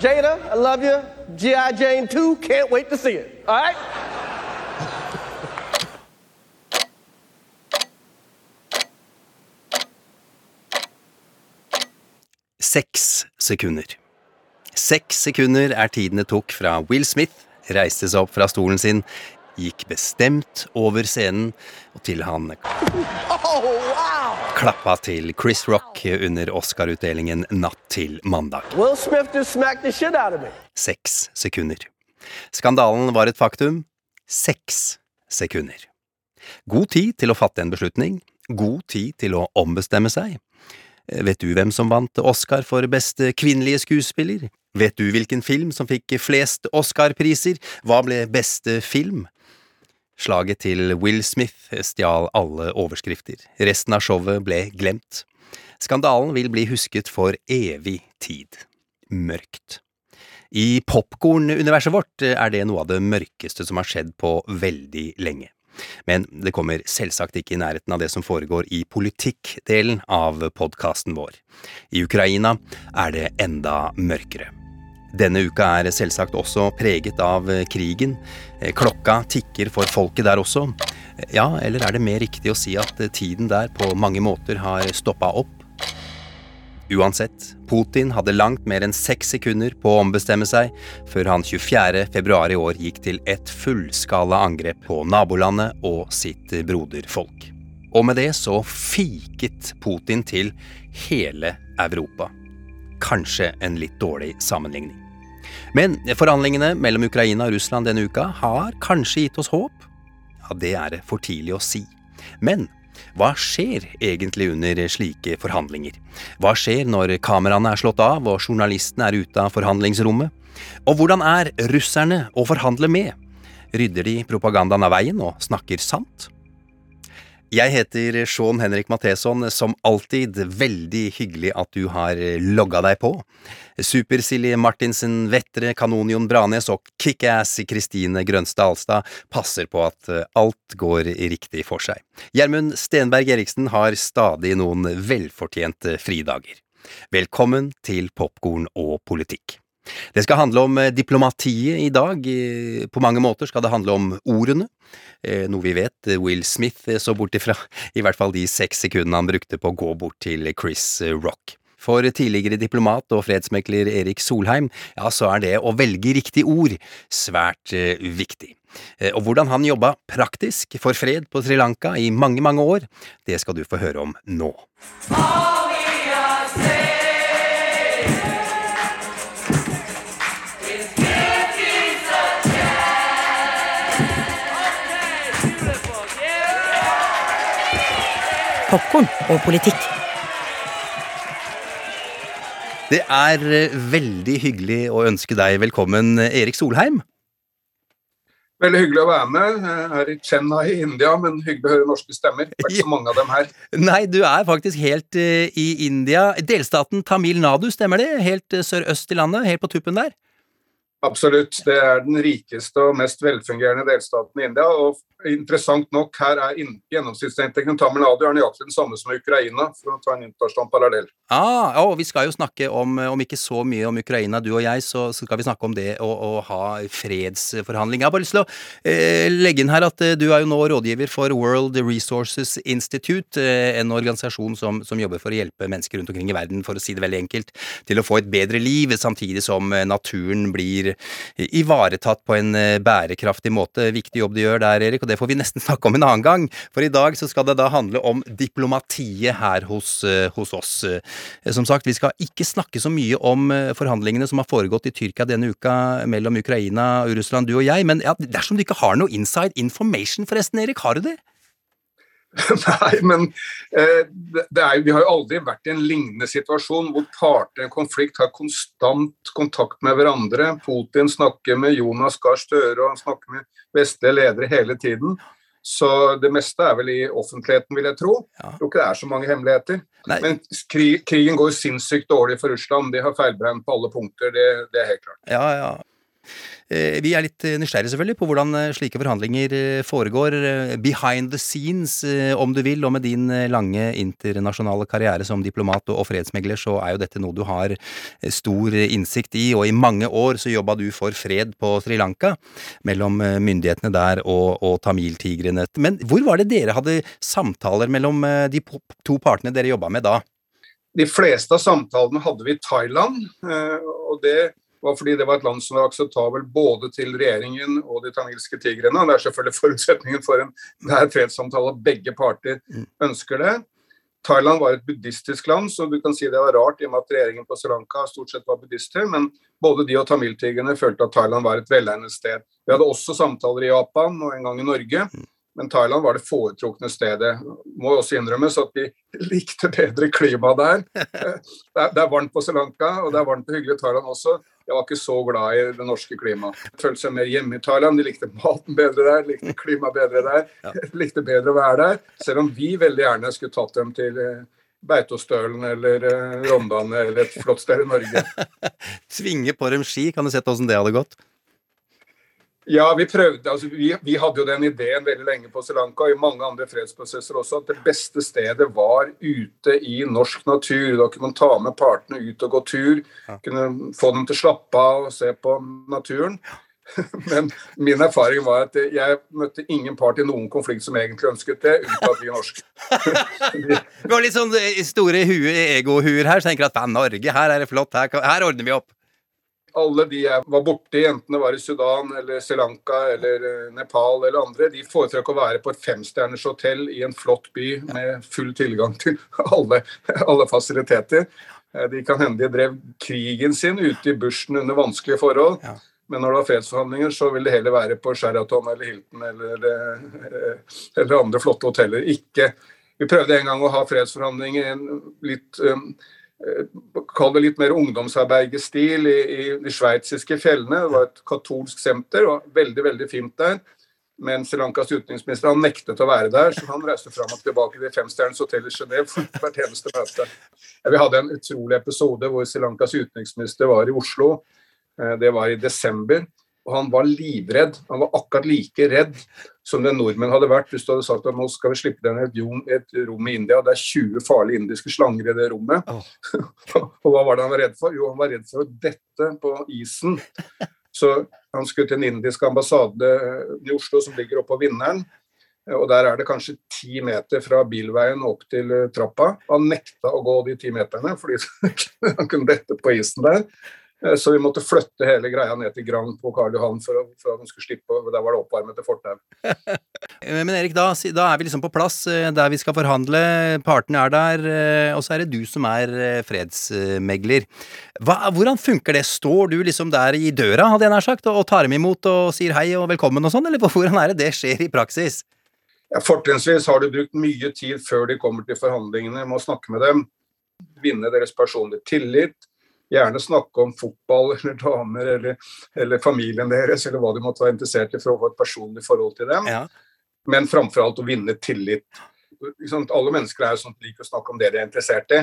Jada, I love you. G.I. Jane 2, can't wait to see it. All right? Seks sekunder. Seks sekunder er tiden det tok fra Will Smith reiste seg opp fra stolen sin, gikk bestemt over scenen, og til han Oh, wow. Klappa til Chris Rock under Oscar-utdelingen natt til mandag. Will Smith just smacked the shit out of me. Seks sekunder. Skandalen var et faktum. Seks sekunder. God tid til å fatte en beslutning. God tid til å ombestemme seg. Vet du hvem som vant Oscar for beste kvinnelige skuespiller? Vet du hvilken film som fikk flest Oscar-priser? Hva ble beste film? Slaget til Will Smith stjal alle overskrifter. Resten av showet ble glemt. Skandalen vil bli husket for evig tid. Mørkt. I popkornuniverset vårt er det noe av det mørkeste som har skjedd på veldig lenge. Men det kommer selvsagt ikke i nærheten av det som foregår i politikkdelen av podkasten vår. I Ukraina er det enda mørkere. Denne uka er selvsagt også preget av krigen. Klokka tikker for folket der også. Ja, eller er det mer riktig å si at tiden der på mange måter har stoppa opp? Uansett, Putin hadde langt mer enn seks sekunder på å ombestemme seg før han 24. februar i år gikk til et fullskala angrep på nabolandet og sitt broderfolk. Og med det så fiket Putin til hele Europa. Kanskje en litt dårlig sammenligning. Men forhandlingene mellom Ukraina og Russland denne uka har kanskje gitt oss håp? Ja, det er det for tidlig å si. Men hva skjer egentlig under slike forhandlinger? Hva skjer når kameraene er slått av og journalistene er ute av forhandlingsrommet? Og hvordan er russerne å forhandle med? Rydder de propagandaen av veien og snakker sant? Jeg heter Sean Henrik Matheson, som alltid veldig hyggelig at du har logga deg på. Super-Silje Martinsen Vettre, Kanonion Branes og kickass Kristine Grønstad Alstad passer på at alt går riktig for seg. Gjermund Stenberg Eriksen har stadig noen velfortjente fridager. Velkommen til Popkorn og politikk. Det skal handle om diplomatiet i dag. På mange måter skal det handle om ordene. Noe vi vet Will Smith så bort ifra, i hvert fall de seks sekundene han brukte på å gå bort til Chris Rock. For tidligere diplomat og fredsmekler Erik Solheim, ja, så er det å velge riktig ord svært viktig. Og hvordan han jobba praktisk for fred på Sri Lanka i mange, mange år, det skal du få høre om nå. Popkorn og politikk. Det er veldig hyggelig å ønske deg velkommen, Erik Solheim. Veldig hyggelig å være med. Jeg er i Chennai i India, men hyggelig å høre norske stemmer. Det er ikke så mange av dem her. Nei, du er faktisk helt uh, i India. Delstaten Tamil Nadu, stemmer det? Helt uh, sørøst i landet, helt på tuppen der? Absolutt. Det er den rikeste og mest velfungerende delstaten i India. og Interessant nok, her er gjennomsnittsinntekten Tamil Nadu er nøyaktig den samme som i Ukraina, for å ta en internasjonal parallell. Ah, og vi skal jo snakke om, om ikke så mye om Ukraina, du og jeg, så skal vi snakke om det å, å ha fredsforhandlinger. Jeg har bare lyst til å eh, legge inn her at eh, du er jo nå rådgiver for World Resources Institute, eh, en organisasjon som, som, jobber for å hjelpe mennesker rundt omkring i verden, for å si det veldig enkelt, til å få et bedre liv, samtidig som naturen blir ivaretatt på en bærekraftig måte. Viktig jobb du gjør der, Erik. og det får vi nesten snakke om en annen gang. For i dag så skal det da handle om diplomatiet her hos, hos oss. Som sagt, vi skal ikke snakke så mye om forhandlingene som har foregått i Tyrkia denne uka mellom Ukraina og Russland, du og jeg, men ja, dersom du ikke har noe inside information forresten, Erik, har du det? Nei, men eh, det er, vi har jo aldri vært i en lignende situasjon hvor parter i en konflikt har konstant kontakt med hverandre. Putin snakker med Jonas Gahr Støre og han snakker med vestlige ledere hele tiden. Så det meste er vel i offentligheten, vil jeg tro. Ja. Jeg tror ikke det er så mange hemmeligheter. Nei. Men krig, krigen går sinnssykt dårlig for Russland. De har feilberegnet på alle punkter, det, det er helt klart. Ja, ja. Eh, Vi er litt eh, nysgjerrige selvfølgelig på hvordan eh, slike forhandlinger foregår eh, behind the scenes, om du vil. Og med din lange internasjonale karriere som diplomat og fredsmegler, så er jo dette noe du har stor innsikt i. Og i mange år så jobba du for fred på Sri Lanka mellom myndighetene der og, og tamiltigrene. Men hvor var det dere hadde samtaler mellom de to partene dere jobba med da? De fleste av samtalene hadde vi i Thailand, og det var fordi det var et land som var akseptabelt både til regjeringen og de tamilske tigrene. Det er selvfølgelig forutsetningen for en nær fredssamtale at begge parter ønsker det. Thailand var et buddhistisk land, så du kan si det var rart i og med at regjeringen på Sri Lanka stort sett var buddhister, men både de og tamiltigrene følte at Thailand var et velegnet sted. Vi hadde også samtaler i Japan og en gang i Norge, men Thailand var det foretrukne stedet. Må også innrømmes at vi likte bedre klima der. Det er, varmt på Sri Lanka, og det er varmt og hyggelig i Thailand også. Jeg var ikke så glad i det norske klimaet. Følte seg mer hjemme i Thailand. De likte maten bedre der, likte klimaet bedre der. Likte bedre å være der. Selv om vi veldig gjerne skulle tatt dem til eh, Beitostølen eller eh, Rondane eller et flott sted i Norge. Svinge på dem ski, kan du sett åssen det hadde gått? Ja, vi prøvde. altså vi, vi hadde jo den ideen veldig lenge på Sri Lanka og i mange andre fredsprosesser også, at det beste stedet var ute i norsk natur. Da kunne man ta med partene ut og gå tur. Kunne få dem til å slappe av og se på naturen. Men min erfaring var at jeg møtte ingen part i noen konflikt som egentlig ønsket det, unntatt vi norske. Vi har litt sånn eh, store hue, egohuer her, så tenker at Norge, her er det flott, her, her ordner vi opp. Alle de jeg var borti, enten det var i Sudan eller Sri Lanka eller eh, Nepal eller andre, de foretrakk å være på et femstjerners hotell i en flott by med full tilgang til alle, alle fasiliteter. Eh, De kan hende de drev krigen sin ute i bushen under vanskelige forhold. Ja. Men når det var fredsforhandlinger, så vil det heller være på Sheraton eller Hilton eller, eh, eller andre flotte hoteller. Ikke Vi prøvde en gang å ha fredsforhandlinger i en litt um, eh, Kall det litt mer ungdomsarbeiderstil i, i de sveitsiske fjellene. Det var et katolsk senter, og veldig veldig fint der. Men Sri Lankas utenriksminister han nektet å være der, så han reiste fram og tilbake til femstjerners hotell i Genéve hvert eneste møte. Vi hadde en utrolig episode hvor Sri Lankas utenriksminister var i Oslo. Eh, Det var i desember. Og han var livredd. Han var akkurat like redd som den nordmenn hadde vært hvis du hadde sagt at nå skal vi slippe deg ned et rom- i India, det er 20 farlige indiske slanger i det rommet. og hva var det han var redd for? Jo, han var redd for å dette på isen. Så han skulle til den indiske ambassade i Oslo, som ligger oppå Vinneren. Og Der er det kanskje ti meter fra bilveien opp til eh, trappa. Han nekta å gå de ti meterne fordi han kunne dette på isen der. Eh, Så vi måtte flytte hele greia ned til Grand på Karl Johan for, for at de skulle slippe. Der var det oppvarmet til fortau. Men Erik, da, da er vi liksom på plass eh, der vi skal forhandle. Partene er der, eh, og så er det du som er fredsmegler. Hva, hvordan funker det? Står du liksom der i døra, hadde jeg nær sagt, og tar dem imot og sier hei og velkommen og sånn, eller hvordan er det det skjer i praksis? Ja, Fortrinnsvis har du brukt mye tid før de kommer til forhandlingene med å snakke med dem. Vinne deres personlige tillit. Gjerne snakke om fotball eller damer eller, eller familien deres, eller hva de måtte være interessert i for å få et personlig forhold til dem. Ja. Men framfor alt å vinne tillit. Ikke? Alle mennesker er jo sånn liker å snakke om det de er interessert i.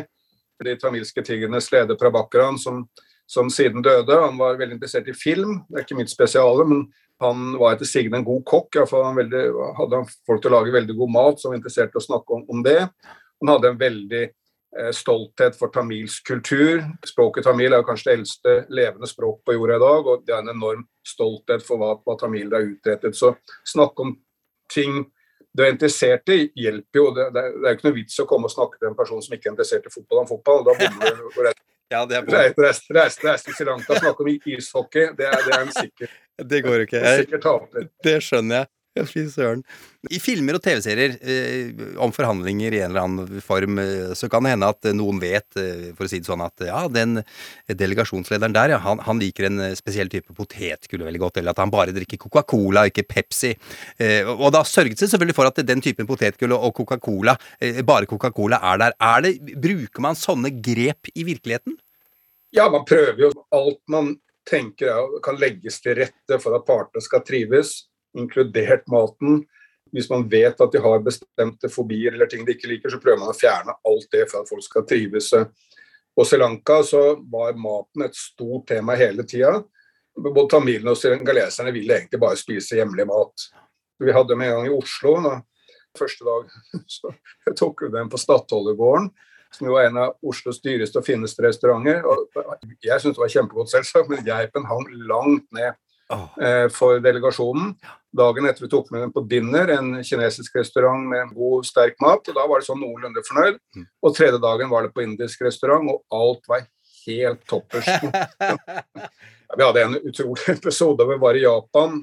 De tamilske tigrenes leder Prabhakaran, som, som siden døde, han var veldig interessert i film. Det er ikke mitt spesiale, men han var etter sigende en god kokk. Iallfall han veldig, hadde han folk til å lage veldig god mat, som var interessert i å snakke om, om det. Han hadde en veldig stolthet for tamilsk kultur. Språket tamil er kanskje det eldste levende språk på jorda i dag, og det er en enorm stolthet for hva, hva tamiler har utrettet. Så snakke om ting du er interessert i, hjelper jo. Det, er- det er jo ikke noe vits å komme og snakke til en person som ikke er interessert i fotball om fotball. Da bommer du. og Ja, det, er bra. Reiste, reis- Reise til Sri Lanka snakke om ishockey, det er, det er en sikker, det går ikke. Jeg. Det skjønner jeg. Fy søren. I filmer og TV-serier eh, om forhandlinger i en eller annen form, eh, så kan det hende at noen vet, eh, for å si det sånn, at ja, den delegasjonslederen der, ja, han, han liker en spesiell type potetgull veldig godt, eller at han bare drikker Coca-Cola, ikke Pepsi. Eh, og da sørget seg selvfølgelig for at den typen potetgull og Coca-Cola, eh, bare Coca-Cola, er der. Er det, bruker man sånne grep i virkeligheten? Ja, man prøver jo alt man tenker er, kan legges til rette for at partene skal trives inkludert maten. Hvis man vet at de har bestemte fobier eller ting de ikke liker, så prøver man å fjerne alt det for at folk skal trives. På Sri Lanka så var maten et stort tema hele tida. Både tamilene og serengaleserne ville egentlig bare spise hjemlig mat. Vi hadde dem en gang i Oslo. Da. Første dag så tok vi dem på Stadholdergården, som jo er en av Oslos dyreste og fineste restauranter. Og jeg syntes det var kjempegodt, selvsagt, men geipen hang langt ned eh, for delegasjonen. Dagen etter vi tok med dem på dinner, en kinesisk restaurant med god, sterk mat. og Da var det sånn noenlunde fornøyd. Mm. Og tredje dagen var det på indisk restaurant, og alt var helt toppers. vi hadde en utrolig episode hvor vi var i Japan.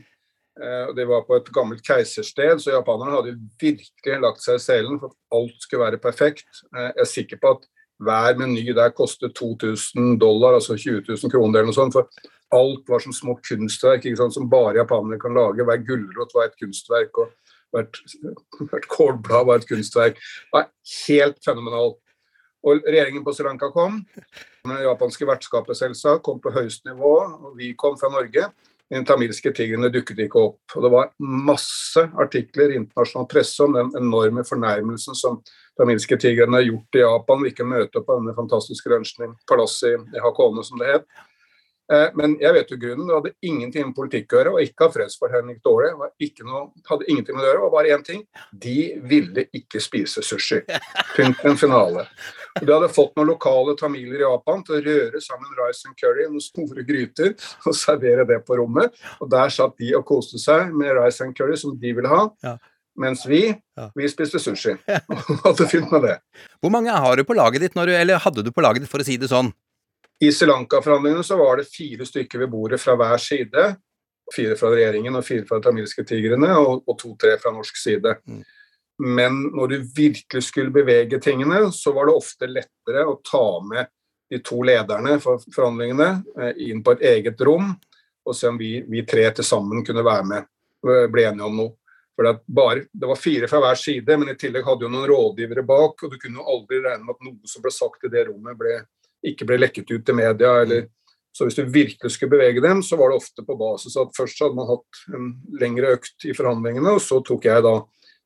Eh, og Det var på et gammelt keisersted, så japanerne hadde virkelig lagt seg i selen for at alt skulle være perfekt. Eh, jeg er sikker på at hver meny der kostet 2000 dollar, altså 20 000 kroner eller noe sånt. For alt var som små kunstverk som bare japanere kan lage. Hver gulrot var et kunstverk, og hvert, hvert kålblad var et kunstverk. Det var helt fenomenalt. Og regjeringen på Sri Lanka kom. Det japanske vertskapet selvsagt kom på høyeste nivå, og vi kom fra Norge. Den tamilske tigrene dukket ikke opp. Og det var masse artikler i internasjonal presse om den enorme fornærmelsen som tamilske tigrene har gjort i Japan ved ikke å møte opp på denne fantastiske lunsjen i palasset i Hakone, som det het. Eh, men jeg vet jo grunnen. Det hadde ingenting med politikk å gjøre, og ikke av fredsforhandling dårlig. Hadde ingenting med det å gjøre, var bare én ting. De ville ikke spise sushi. Punktum finale. De hadde fått noen lokale tamiler i Japan til å røre sammen rice and curry i noen store gryter og servere det på rommet. Og der satt de og koste seg med rice and curry som de ville ha. Ja. Mens vi, vi spiste sushi. Og hadde fint med det. Hvor mange har du på laget ditt, du, eller hadde du på laget ditt, for å si det sånn? I Sri Lanka-forhandlingene så var det fire stykker ved bordet fra hver side. Fire fra regjeringen og fire fra de tamilske tigrene, og, og to-tre fra norsk side. Mm. Men når du virkelig skulle bevege tingene, så var det ofte lettere å ta med de to lederne for forhandlingene eh, inn på et eget rom, og se om vi, vi tre til sammen kunne være med og bli enige om noe. For det, bare, det var fire fra hver side, men i tillegg hadde jo noen rådgivere bak, og du kunne jo aldri regne med at noe som ble sagt i det rommet, ble, ikke ble lekket ut til media. Eller, så hvis du virkelig skulle bevege dem, så var det ofte på basis at først hadde man hatt en lengre økt i forhandlingene, og så tok jeg da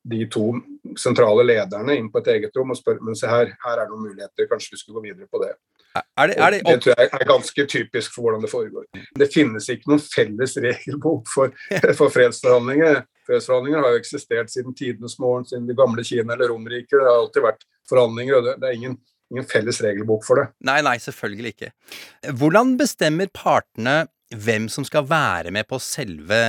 de to sentrale lederne inn på et eget rom og spør men se her, her er det noen muligheter, kanskje vi skulle gå videre på det. Er det, er det, det, tror jeg er ganske typisk for hvordan det foregår. Det finnes ikke noen felles regelbok for, for fredsforhandlinger. Fredsforhandlinger har jo eksistert siden tidenes morgen, siden de gamle Kina eller Romerriket. Det har alltid vært forhandlinger, og det, det er ingen ingen felles regelbok for det. Nei, nei, selvfølgelig ikke. Hvordan bestemmer partene hvem som skal være med på selve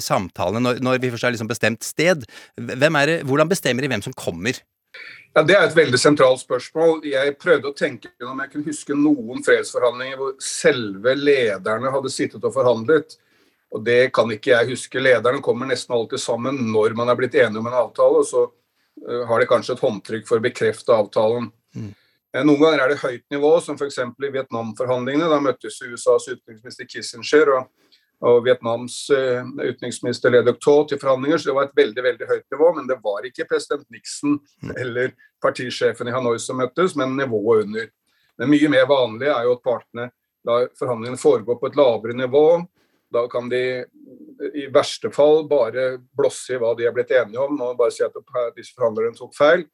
samtalene, når, når vi først har liksom bestemt sted? Det, hvordan bestemmer de hvem som kommer? Ja, Det er et veldig sentralt spørsmål. Jeg prøvde å tenke om jeg kunne huske noen fredsforhandlinger hvor selve lederne hadde sittet og forhandlet. Og Det kan ikke jeg huske. Lederne kommer nesten alltid sammen når man er blitt enige om en avtale. og Så uh, har de kanskje et håndtrykk for å bekrefte avtalen. Mm. Eh, noen ganger er det høyt nivå, som f.eks. i Vietnam-forhandlingene. Da møttes USAs utenriksminister Kissinger og, og Vietnams uh, utenriksminister Le Duc til forhandlinger, så det var et veldig veldig høyt nivå. Men det var ikke president Nixon mm. eller partisjefen i Hanoi som møttes, men nivået under. Men mye mer vanlig er jo at partene lar forhandlingene foregå på et lavere nivå. Da kan de i verste fall bare blåse i hva de er blitt enige om, og bare si at disse forhandlerne tok feil.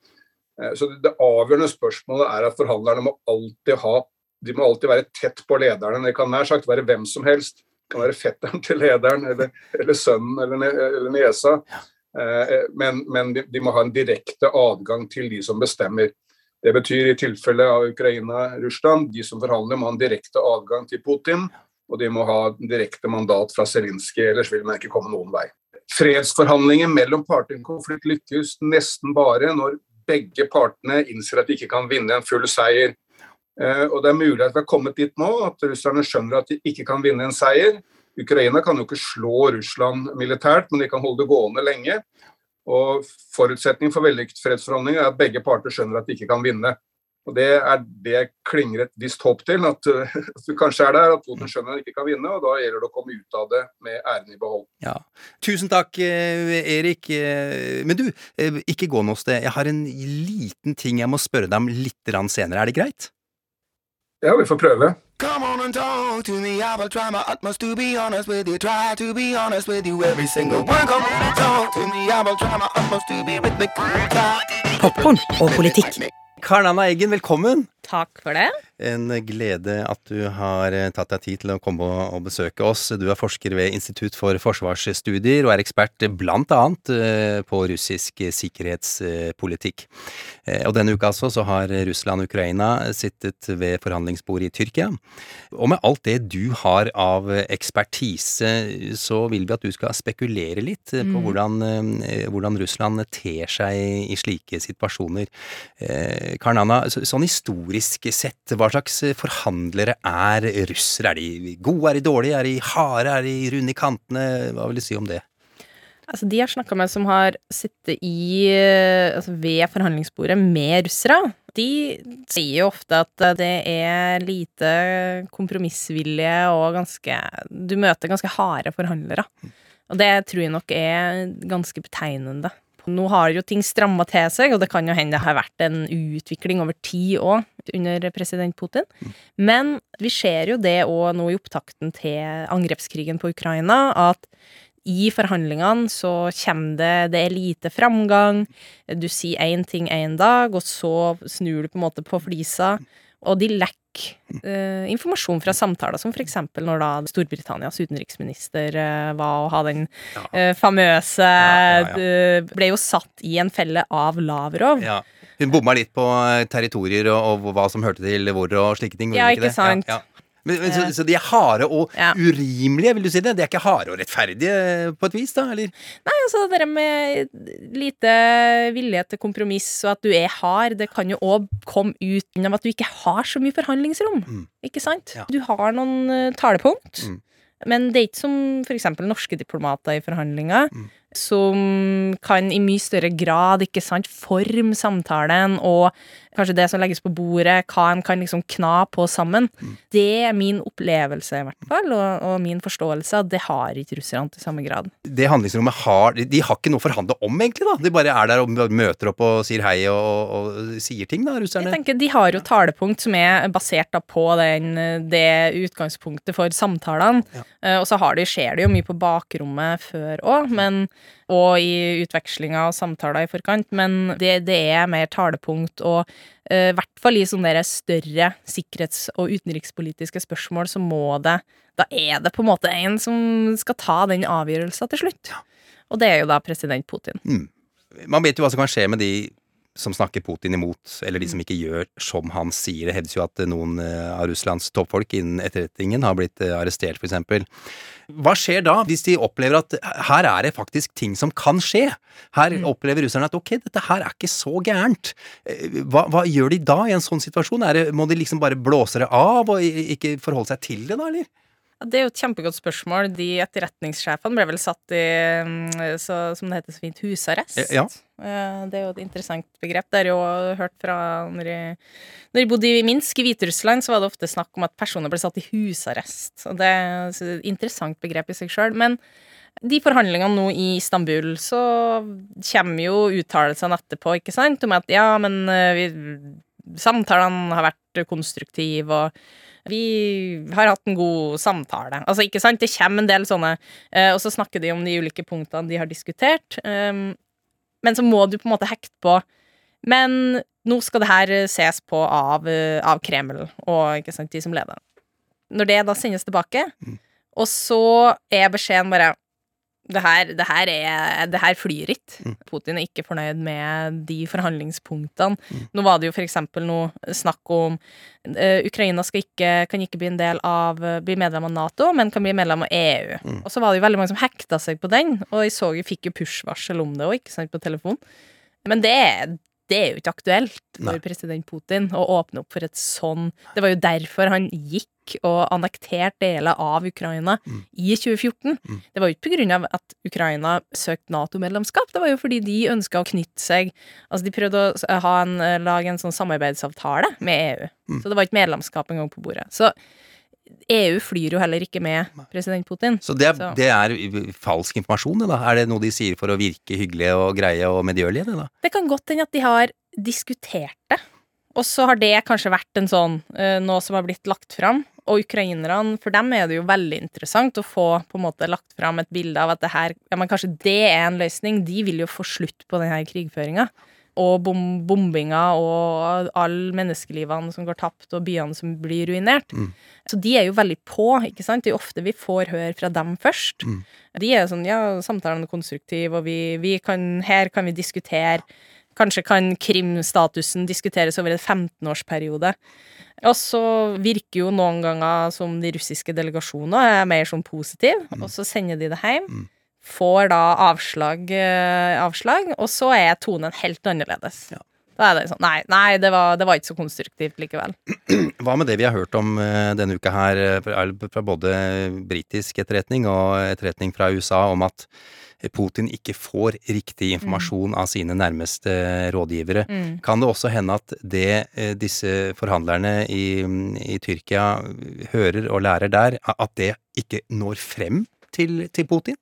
Eh, så Det avgjørende spørsmålet er at forhandlerne må alltid ha de må alltid være tett på lederne. Det kan nær sagt være hvem som helst. Det kan være fetteren til lederen, eller, eller sønnen, eller, niesa. Eh, men, men de, de, må ha en direkte adgang til de som bestemmer. Det betyr i tilfelle av Ukraina-Russland, de som forhandler må ha en direkte adgang til Putin. Og de må ha direkte mandat fra Zelinskyj, ellers vil man ikke komme noen vei. Fredsforhandlinger mellom parter i konflikt lykkes nesten bare når begge partene innser at de ikke kan vinne en full seier. Eh, og Det er mulig at vi har kommet dit nå, at russerne skjønner at de ikke kan vinne en seier, Ukraina kan jo ikke slå Russland militært, men de kan holde det gående lenge. Og Forutsetningen for vellykket fredsforhandlinger er at begge parter skjønner at de ikke kan vinne. Og Det er det klinger et visst håp til, at, uh, at du kanskje er der, at Toten skjønner at han ikke kan vinne. og Da gjelder det å komme ut av det med æren i behold. Ja. Tusen takk, eh, Erik. Eh, Men du, eh, ikke gå noe sted. Jeg har en liten ting jeg må spørre deg om litt senere. Er det greit? Ja, vi får prøve. Come on and talk to me. I will try my utmost to be honest with you. Try to be honest with you every single one. Come on and talk to me. I will try my utmost to be rhythmical. Popkorn og politikk. Karl Anna Eggen, velkommen! Takk for det. En glede at du har eh, tatt deg tid til å komme og besøke oss. Du er forsker ved Institutt for forsvarsstudier og er ekspert blant annet eh, på russisk sikkerhetspolitikk. Eh, Og denne uka altså så har Russland og Ukraina sittet ved forhandlingsbordet i Tyrkia. Og med alt det du har av ekspertise, så vil vi at du skal spekulere litt på hvordan, eh, hvordan Russland ter seg i slike situasjoner. Karnana, sånn sånn historisk sett, hva slags forhandlere er russere? Er de gode, er de dårlige, er de harde, er de runde i kantene? Hva vil du si om det? Altså, de har snakka med som har sittet i eh, altså ved forhandlingsbordet med russere, de sier jo ofte at eh, det er lite kompromissvilje og ganske Du møter ganske harde forhandlere. Og det tror jeg nok er ganske betegnende. Nå har jo ting stramma til seg, og det kan jo hende det har vært en utvikling over tid òg under president Putin. Men vi ser jo det òg nå i opptakten til angrepskrigen på Ukraina, at i forhandlingene så kommer det Det er lite framgang. Du sier én ting én dag, og så snur du på en måte på flisa. Og de lekker eh, informasjon fra samtaler, som eksempel når da Storbritannias utenriksminister eh, var og ha den eh, famøse Ja, ja, eh, Ble jo satt i en felle av Lavrov. Ja. Hun bomma litt på eh, territorier og, og hva som hørte til hvor og slike ting. Ja, ikke, ikke sant. Men, men, så, så de er harde og Ja. urimelige, vil du si det? De er ikke harde og rettferdige på et vis, da? Eller? Nei, altså det der med lite vilje til kompromiss og at du er hard, det kan jo òg komme ut at du ikke har så mye forhandlingsrom. Mm. Ikke sant? Ja. Du har noen eh, talepunkt, Mm. men det er ikke som eksempel norske diplomater i forhandlinger, Mm. som kan i mye større grad, ikke sant, forme samtalen og kanskje det som legges på bordet, hva en kan liksom kna på sammen. Mm. Det er min opplevelse, i hvert fall, og, og min forståelse, at det har ikke russerne til samme grad. Det handlingsrommet har De har ikke noe å forhandle om, egentlig. da De bare er der og møter opp og sier hei og, og sier ting, da, russerne. Jeg tenker De har jo talepunkt som er basert da på den, det utgangspunktet for samtalene. Ja. Eh, og så har de, skjer det jo mye på bakrommet før òg, og i utvekslinger og samtaler i forkant. Men det, det er mer talepunkt, og eh, i hvert fall i sånne større sikkerhets- og utenrikspolitiske spørsmål, så må det Da er det på en måte en som skal ta den avgjørelsen til slutt. Og det er jo da president Putin. Man vet jo hva som kan skje med de som snakker Putin imot, eller de som ikke gjør som han sier. Det hevdes jo at noen eh, av Russlands toppfolk innen etterretningen har blitt eh, arrestert, f.eks. Hva skjer da, hvis de opplever at her er det faktisk ting som kan skje? Her opplever russerne at ok, dette her er ikke så gærent. Eh, Hva, hva gjør de da i en sånn situasjon? Er det, må de liksom bare blåse det av og ikke forholde seg til det, da, eller? Det er jo et kjempegodt spørsmål. De etterretningssjefene ble vel satt i, mm, så, som det heter så fint, husarrest. Ja. Eh, Det er jo et interessant begrep. Det har jeg jo hørt fra når jeg, når jeg bodde i Minsk i Hviterussland, så var det ofte snakk om at personer ble satt i husarrest. Og det er et interessant begrep i seg sjøl. Men de forhandlingene nå i Istanbul, så kommer jo uttalelsene etterpå, ikke sant, om at ja, men eh, vi, samtalene har vært konstruktive, og vi har hatt en god samtale. Altså, ikke sant? Det kommer en del sånne eh, Og så snakker de om de ulike punktene de har diskutert. Um, men så må du på en måte hekte på Men nå skal det her ses på av, eh, av Kreml og ikke sant, de som leder. Når det da sendes tilbake, og så er beskjeden bare det her, det her, er, det her flyr ikke. Putin er ikke fornøyd med de forhandlingspunktene. Nå var det jo eksempel noe snakk om uh, Ukraina ikke, kan ikke bli en del av bli medlem av Nato, men kan bli medlem av EU. Og så var det jo veldig mange som hekta seg på den, og jeg så jo fikk jo push-varsel om det òg, ikke sant, på telefon. Men det, det er jo ikke aktuelt for Nei. president Putin å åpne opp for et sånn Det var jo derfor han gikk og annekterte deler av Ukraina i 2014. Det var jo ikke av at Ukraina søkte Nato-medlemskap, det var jo fordi de ønska å knytte seg Altså, de prøvde å ha en, eh, lage en sånn samarbeidsavtale med EU. Så det var ikke medlemskap engang på bordet. Så EU flyr jo heller ikke med president Putin. Så det er, Så- det er falsk informasjon, det da? Er det noe de sier for å virke hyggelige og greie og medgjørlige, det da? Det kan godt hende at de har diskutert det, og så har det kanskje vært en sånn Nå noe som har blitt lagt fram. Og ukrainerne, for dem er det jo veldig interessant å få på en måte lagt fram et bilde av at det her Ja, men kanskje det er en løsning. De vil jo få slutt på denne krigføringa. Og bom bombinga og alle menneskelivene som går tapt, og byene som blir ruinert. Så de er jo veldig på, ikke sant. Det er jo ofte vi får høre fra dem først. De er sånn ja, samtalen er konstruktiv, og vi, vi kan Her kan vi diskutere Kanskje kan Krim-statusen diskuteres over en 15-årsperiode. Og så virker jo noen ganger som de russiske delegasjonene er mer sånn positive, og så sender de det hjem. Får da avslag, eh, avslag, og så er tonen helt annerledes. Da er det sånn Nei, nei det, var, det var ikke så konstruktivt likevel. Hva med det vi har hørt om eh, denne uka her eh, fra, både britisk etterretning og etterretning fra USA om at Putin ikke får riktig informasjon av sine nærmeste rådgivere. Kan det også hende at det disse forhandlerne i, i Tyrkia hører og lærer der, at det ikke når frem til, til Putin?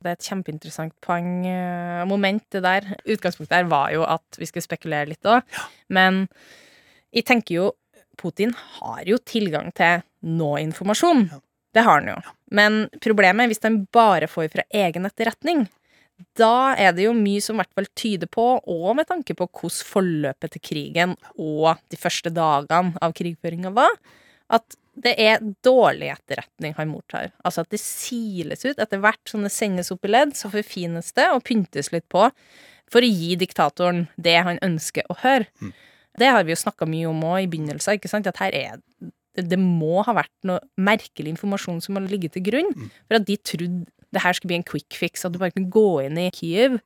Det er et kjempeinteressant poeng, eh, moment, det der. Utgangspunktet her var jo at vi skulle spekulere litt òg, men jeg tenker jo Putin har jo tilgang til noe informasjon. Det har han jo. Men problemet er hvis han bare får fra egen etterretning. Da er det jo mye som i hvert fall tyder på, og med tanke på hvordan forløpet til krigen og de første dagene av krigføringa var, at det er dårlig etterretning han mottar. Altså at det siles ut etter hvert som det sendes opp i ledd, så forfines det og pyntes litt på for å gi diktatoren det han ønsker å høre. Det har vi jo snakka mye om òg i begynnelsen, ikke sant? at her er det, det må ha vært noe merkelig informasjon som har ligget til grunn for at de trodde det her skulle bli en quick fix, at du bare kunne gå inn i Kyiv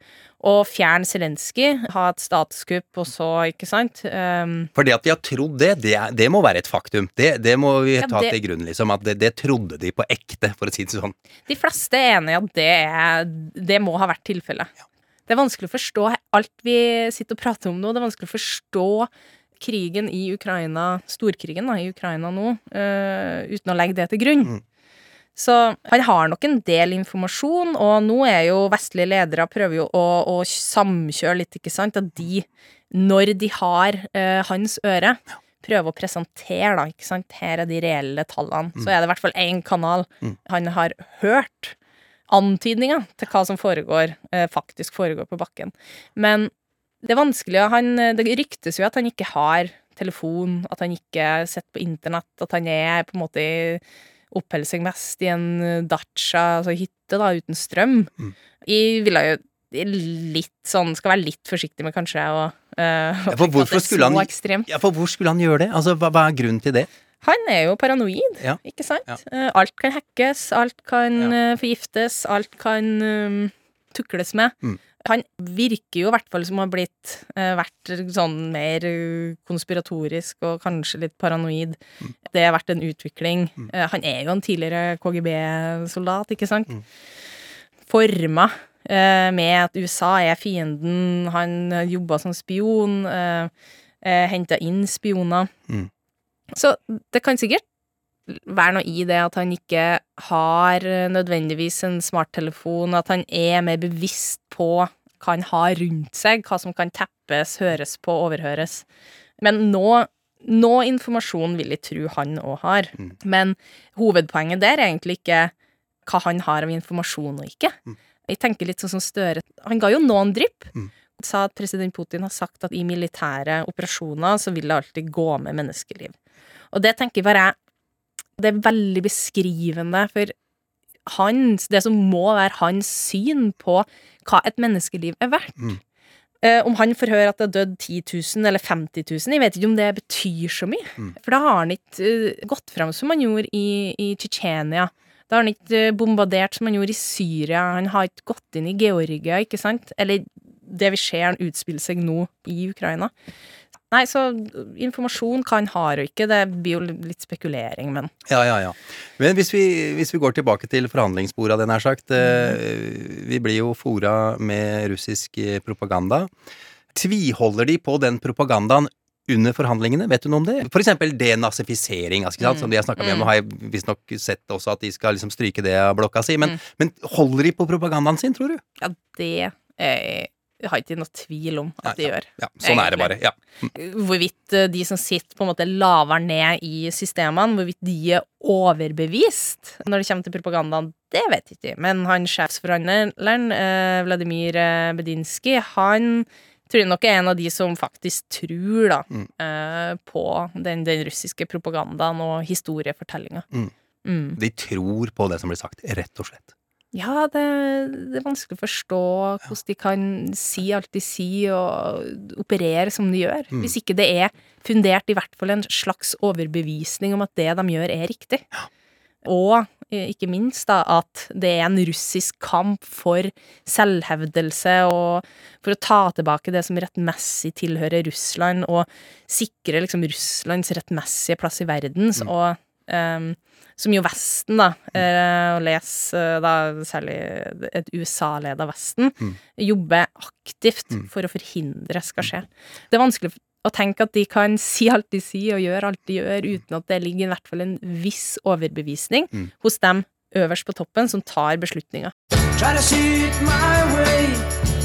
og fjerne Zelenskyj, ha et statskupp og så, ikke sant um, For det at de har trodd det, det, det må være et faktum. Det, det må vi Ja, ta til grunn, liksom. At det, det trodde de på ekte, for å si det sånn. De fleste er enig i at det, er, det må ha vært tilfellet. Det er vanskelig å forstå alt vi sitter og prater om nå. Det er vanskelig å forstå krigen i Ukraina, storkrigen da, i Ukraina nå, uh, uten å legge det til grunn. Så han har nok en del informasjon, og nå er jo vestlige ledere prøver jo å, å samkjøre litt, ikke sant, at de, når de har uh, hans øre, prøver å presentere, da, ikke sant, her er de reelle tallene. Så er det i hvert fall én kanal han har hørt antydninger til hva som foregår, eh, faktisk foregår på bakken. Men det er vanskelig, og han, det ryktes jo at han ikke har telefon, at han ikke sitter på internett, at han er på en måte i oppholder seg mest i en eh, dacha, altså hytte, da, uten strøm. Jeg ville jo litt sånn Skal være litt forsiktig med kanskje å uh, Ja, for hvorfor skulle han- ekstremt. Ja, for hvor skulle han gjøre det? Altså, hva, hva er grunnen til det? Han er jo paranoid, Ja. ikke sant? Ja. Uh, alt kan hackes, alt kan eh, forgiftes, alt kan um, tukles med. Mm. Han virker jo i hvert fall som å ha blitt eh, vært sånn mer konspiratorisk og kanskje litt paranoid. Mm. Det har vært en utvikling. Eh, han er jo en tidligere KGB-soldat, ikke sant? Mm. Forma eh, med at USA er fienden. Han jobba som spion. Henta inn spioner. Mm. Så det kan sikkert være noe i det at han ikke har eh, nødvendigvis en smarttelefon, at han er mer bevisst på hva han har rundt seg, hva som kan teppes, høres på, overhøres. Men nå, noe informasjon vil jeg tro han òg har. Mm. Men hovedpoenget der er egentlig ikke hva han har av informasjon og ikke. Jeg tenker litt sånn som Støre. Han ga jo noen drypp. Mm. Sa at president Putin har sagt at i militære operasjoner så vil det alltid gå med menneskeliv. Og det tenker jeg bare Det er veldig beskrivende for hans Det som må være hans syn på hva et menneskeliv er verdt. Mm. Eh, om han får høre at det har dødd 10 000 eller 50 000, jeg vet ikke om det betyr så mye. Mm. For da har han ikke uh, gått fram som han gjorde i, i Tsjetsjenia. Da har han ikke uh, bombardert som han gjorde i Syria. Han har ikke gått inn i Georgia, ikke sant? Eller det vi ser han utspille seg nå i Ukraina. Nei, så informasjon kan har og ikke, det blir jo litt spekulering, men Ja, ja, ja. Men hvis vi, hvis vi går tilbake til forhandlingsbordet, hadde jeg nær sagt. eh, Vi blir jo fora med russisk eh, propaganda. Tviholder de på den propagandaen under forhandlingene? Vet du noe om det? For eksempel denazifisering, altså, ikke som de har snakka med om. og har jeg visstnok sett også at de skal liksom stryke det av blokka si. Men, men holder de på propagandaen sin, tror du? ja, det eh, jeg har ikke noe tvil om at de ja. gjør. Ja, sånn er det bare. Egentlig. Ja. Hvorvidt eh, de som sitter på en måte lavere ned i systemene, hvorvidt de er overbevist når det kommer til propagandaen, det vet jeg ikke. Men han sjefsforhandleren, eh, Vladimir eh, Bedinsky, han tror jeg nok er en av de som faktisk tror da, Mm. eh, på den, den russiske propagandaen og historiefortellinga. Mm. Mm. De tror på det som blir sagt, rett og slett. Ja, det, det er vanskelig å forstå hvordan de kan si alt de sier, og operere som de gjør. Mm. Hvis ikke det er fundert i hvert fall en slags overbevisning om at det de gjør, er riktig. Og eh, ikke minst da, at det er en russisk kamp for selvhevdelse og for å ta tilbake det som rettmessig tilhører Russland, og sikre liksom Russlands rettmessige plass i verden. Mm. Og ehm, som jo Vesten, da, eh, og les eh, da særlig et USA-leda Vesten, Mm. jobber aktivt Mm. for å forhindre skal skje. Det er vanskelig å tenke at de kan si alt de sier og gjøre alt de gjør, uten at det ligger i hvert fall en viss overbevisning Mm. hos dem øverst på toppen som tar beslutninga. Try to see it my way.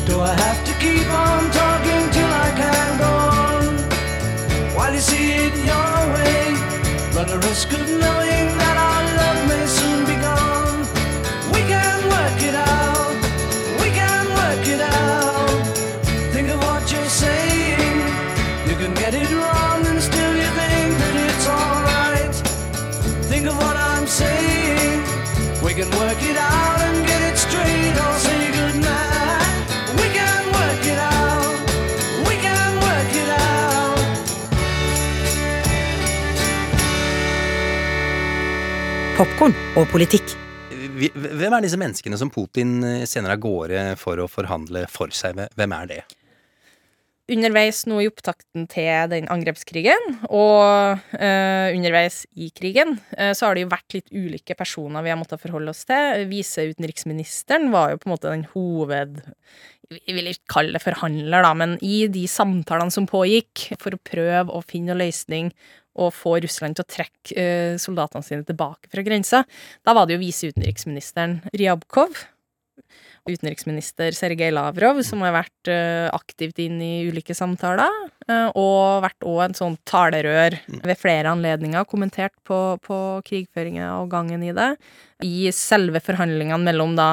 Do I have to keep on talking till I can go on? While you see it your way, run the risk of knowing Popkorn og politikk. Hvem er disse menneskene som Putin eh, sender av gårde for å forhandle for seg? Hvem er det? underveis nå i opptakten til den angrepskrigen, og uh, underveis i krigen, uh, så har det jo vært litt ulike personer vi har måttet forholde oss til. Viseutenriksministeren var jo på en måte den hoved... Jeg vil ikke kalle det forhandler, da, men i de samtalene som pågikk, for å prøve å finne en løsning og få Russland til å trekke eh, soldatene sine tilbake fra grensa, da var det jo viseutenriksministeren Ryabkov utenriksminister Sergej Lavrov, som har vært eh, aktivt inn i ulike samtaler, eh, og vært òg en sånn talerør ved flere anledninger, kommentert på, på krigføringa og gangen i det. I selve forhandlingene mellom da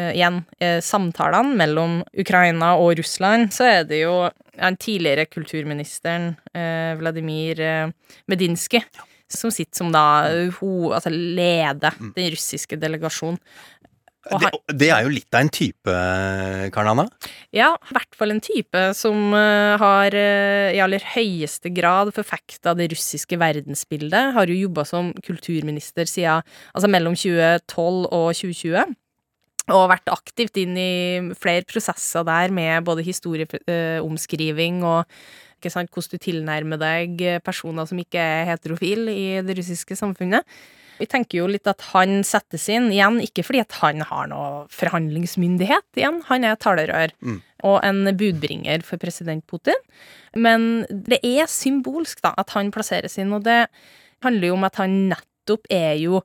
eh, igjen, uh, samtalene mellom Ukraina og Russland, så er det jo den tidligere kulturministeren uh, Vladimir Medinsky som sitter som da ho, altså leder den russiske delegasjonen. Det, det er jo litt av en type, Karen Anna. Ja, i hvert fall en type som har i aller høyeste grad forfekta det russiske verdensbildet. Har jo jobba som kulturminister siden altså mellom 2012 og 2020. Og vært aktivt inn i flere prosesser der med både historieomskriving og ikke sant, hvordan du tilnærmer deg personer som ikke er heterofil i det russiske samfunnet. Vi tenker jo litt at han settes inn, igjen ikke fordi at han har noe forhandlingsmyndighet, igjen, han er talerør Mm. og en budbringer for president Putin. Men det er symbolsk, da, at han plasseres inn, og det handler jo om at han nettopp er jo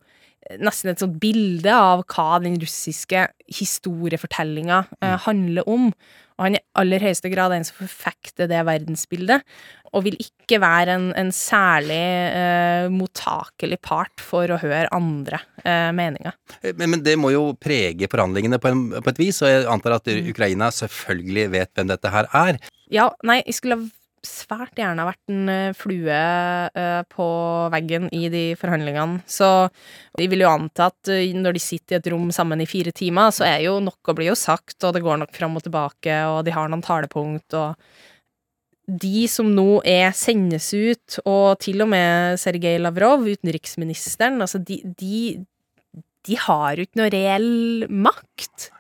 nesten et sånt bilde av hva den russiske historiefortellinga eh, handler om. Og han er i aller høyeste grad en som forfekter det verdensbildet, og vil ikke være en, en særlig eh, mottakelig part for å høre andre eh, meninger. Men, men det må jo prege forhandlingene på, en, på et vis, og jeg antar at Ukraina selvfølgelig vet hvem dette her er. Ja, nei, jeg skulle ha svært gjerne vært en eh, flue eh, på veggen i de forhandlingene. Så de vil jo anta at eh, når de sitter i et rom sammen i fire timer, så er jo noe blir jo sagt, og det går nok fram og tilbake, og de har noen talepunkt, og de som nå er sendes ut, og til og med Sergej Lavrov, utenriksministeren, altså de, de, de har jo ikke noe reell makt.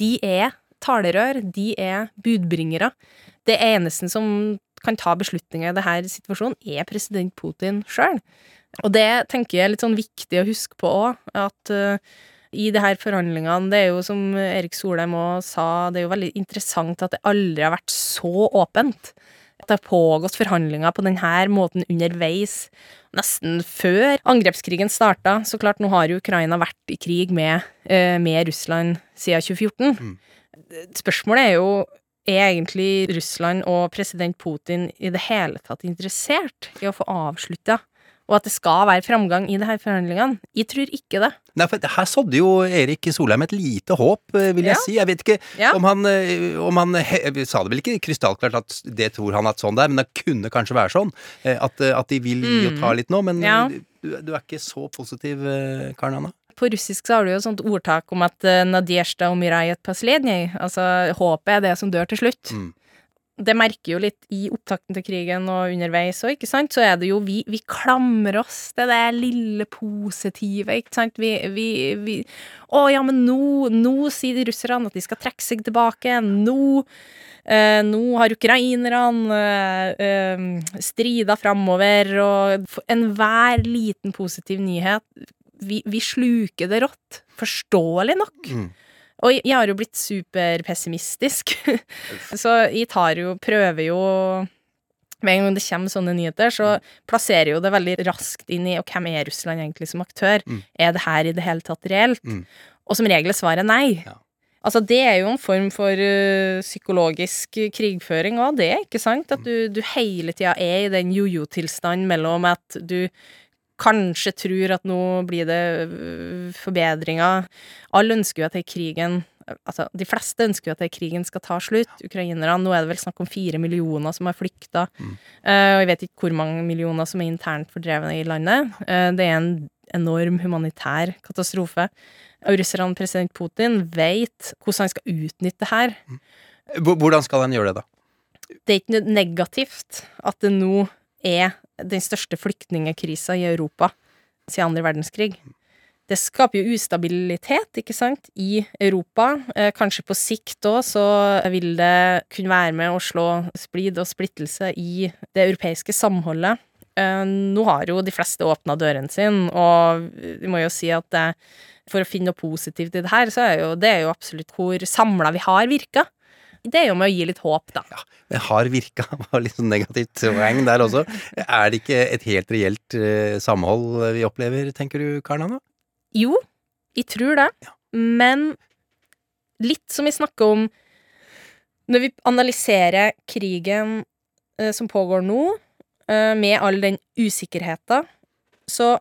De er talerør, de er budbringere. Det eneste som kan ta beslutninger i denne situasjonen, er president Putin sjøl. Og det tenker jeg er litt sånn viktig å huske på òg, at uh, i de her forhandlingene, det er jo som Erik Solheim òg sa, det er jo veldig interessant at det aldri har vært så åpent. At det har pågått forhandlinger på denne måten underveis, nesten før angrepskrigen starta. Så klart, nå har jo Ukraina vært i krig med, eh, med Russland siden 2014. Spørsmålet er jo er egentlig Russland og president Putin i det hele tatt interessert i å få avslutta, og at det skal være framgang i disse her forhandlingene? Jeg tror ikke det. Nei, for her sådde jo Erik Solheim et lite håp, eh, vil jeg Ja. si. Jeg vet ikke Ja. om han, eh, om han he- sa det vel ikke krystallklart at det tror han at sånn det er, men det kunne kanskje være sånn. eh, At, eh, at de vil gi og ta litt nå. Men Mm. Ja. du, du er ikke så positiv, eh, Karen Anna? På russisk så har du jo et sånt ordtak om at Nadezjda umirajet poslednij, altså håpet er det som dør til slutt. Mm. Det merker jo litt i opptakten til krigen og underveis òg, ikke sant, så er det jo vi, vi klamrer oss til det lille positive, ikke sant, vi, vi, vi Å ja, men nå, nå sier de russerne at de skal trekke seg tilbake, nå eh, nå har ukrainerne eh, eh, strida framover, og enhver liten positiv nyhet vi, vi sluker det rått. Forståelig nok. Mm. Og jeg, har jo blitt superpessimistisk. så jeg tar jo Prøver jo Med en gang det kommer sånne nyheter, så plasserer jo det veldig raskt inn i Og hvem er Russland egentlig som aktør? Mm. Er det her i det hele tatt reelt? Mm. Og som regel er svaret nei. Ja. Altså, det er jo en form for uh, psykologisk krigføring òg, det, ikke sant? At du, du hele tida er i den jojo-tilstanden mellom at du kanskje tror at nå blir det øh, forbedringer. Alle ønsker jo at krigen Altså, de fleste ønsker jo at krigen skal ta slutt. Ukrainerne Nå er det vel snakk om fire millioner som har flykta. Eh, og jeg vet ikke hvor mange millioner som er internt fordrevne i landet. Uh, det er en enorm humanitær katastrofe. Russerne, president Putin, vet hvordan han skal utnytte det her. Hvordan skal han gjøre det, da? Det er ikke negativt at det nå er den største flyktningekrisa i Europa siden andre verdenskrig. Det skaper jo ustabilitet, ikke sant, i Europa. Eh, kanskje på sikt òg så vil det kunne være med å slå splid og splittelse i det europeiske samholdet. Eh, nå har jo de fleste åpna dørene sine, og vi må jo si at det, for å finne noe positivt i det her, så er jo det er jo absolutt hvor samla vi har virka. Det er jo med å gi litt håp, da. Ja, Det har virka, var litt sånn negativt poeng der også. Er det ikke et helt reelt eh, samhold vi opplever, tenker du, Karna Anna? Jo, jeg tror det. Men litt som vi snakker om Når vi analyserer krigen eh, som pågår nå, eh, med all den usikkerheten, så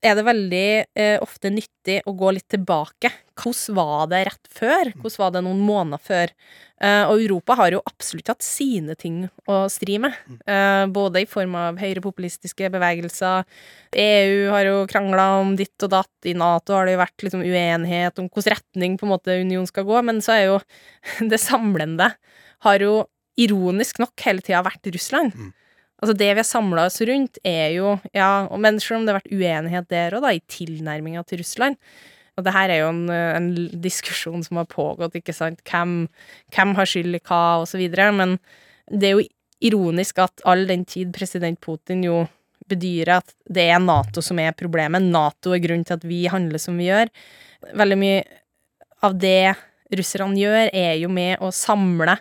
er det veldig eh, ofte nyttig å gå litt tilbake. Hvordan var det rett før? Hvordan var det noen måneder før? Eh, og Europa har jo absolutt hatt sine ting å stri med, eh, både i form av høyrepopulistiske bevegelser, EU har jo krangla om ditt og datt, i Nato har det jo vært liksom uenighet om hvilken retning på en måte union skal gå, men så er jo det samlende har jo ironisk nok hele tida vært Russland. Altså det vi har samla oss rundt, er jo Ja, men selv om det har vært uenighet der òg, da, i tilnærminga til Russland Og det her er jo en, en diskusjon som har pågått, ikke sant, hvem, hvem har skyld i hva, og så videre, men det er jo ironisk at all den tid president Putin jo bedyrer at det er Nato som er problemet. Nato er grunnen til at vi handler som vi gjør. Veldig mye av det russerne gjør, er jo med å samle,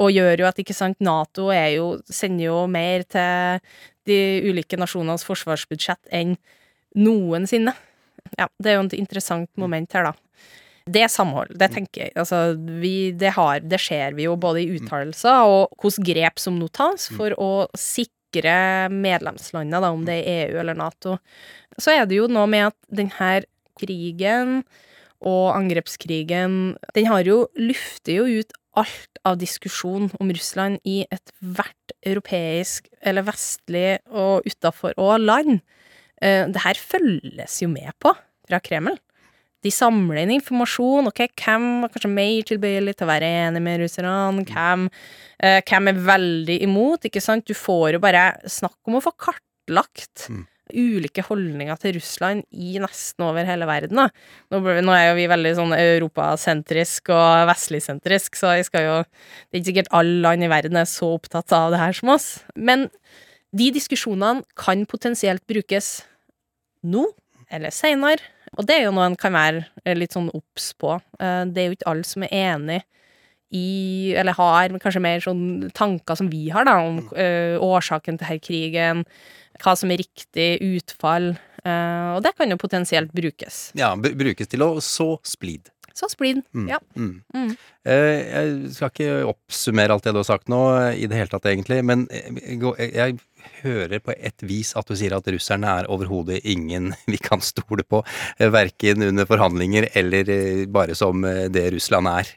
og gjør jo at, ikke sant, Nato er jo, sender jo mer til de ulike nasjonenes forsvarsbudsjett enn noensinne. Ja, det er jo et interessant moment her, da. Det er samhold, det tenker jeg. Altså, vi, det, har, det ser vi jo både i uttalelser og hvilke grep som nå tas for å sikre medlemslandene, da, om det er EU eller Nato. Så er det jo noe med at denne krigen og angrepskrigen, den har jo lufter jo ut alt av diskusjon om Russland i ethvert europeisk eller vestlig og utafor òg land. Eh, det her følges jo med på fra Kreml. De samler inn informasjon. ok, Hvem var kanskje mer tilbøyelig til å være enig med russerne? Hvem, eh, hvem er veldig imot? ikke sant? Du får jo bare snakk om å få kartlagt ulike holdninger til Russland i nesten over hele verden. Da. Nå, vi- nå er jo vi veldig sånn europasentrisk og vestligsentrisk, så jeg skal jo Det er ikke sikkert alle land i verden er så opptatt av det her som oss. Men de diskusjonene kan potensielt brukes nå eller seinere, og det er jo noe en kan være eh, litt sånn obs på. Eh, Det er jo ikke alle som er enig i, eller har kanskje mer sånn tanker som vi har, da, om ø, årsaken til denne krigen, hva som er riktig utfall, Uh, og det kan jo potensielt brukes. Ja, br- brukes til å så splid. Så splid, ja. Mm. Mm. Uh, Jeg skal ikke oppsummere alt det du har sagt nå eh, i det hele tatt, egentlig, men eh, jeg jeg jeg hører på et vis at du sier at russerne er overhodet ingen vi kan stole på, eh, verken under forhandlinger eller eh, bare som eh, det Russland er.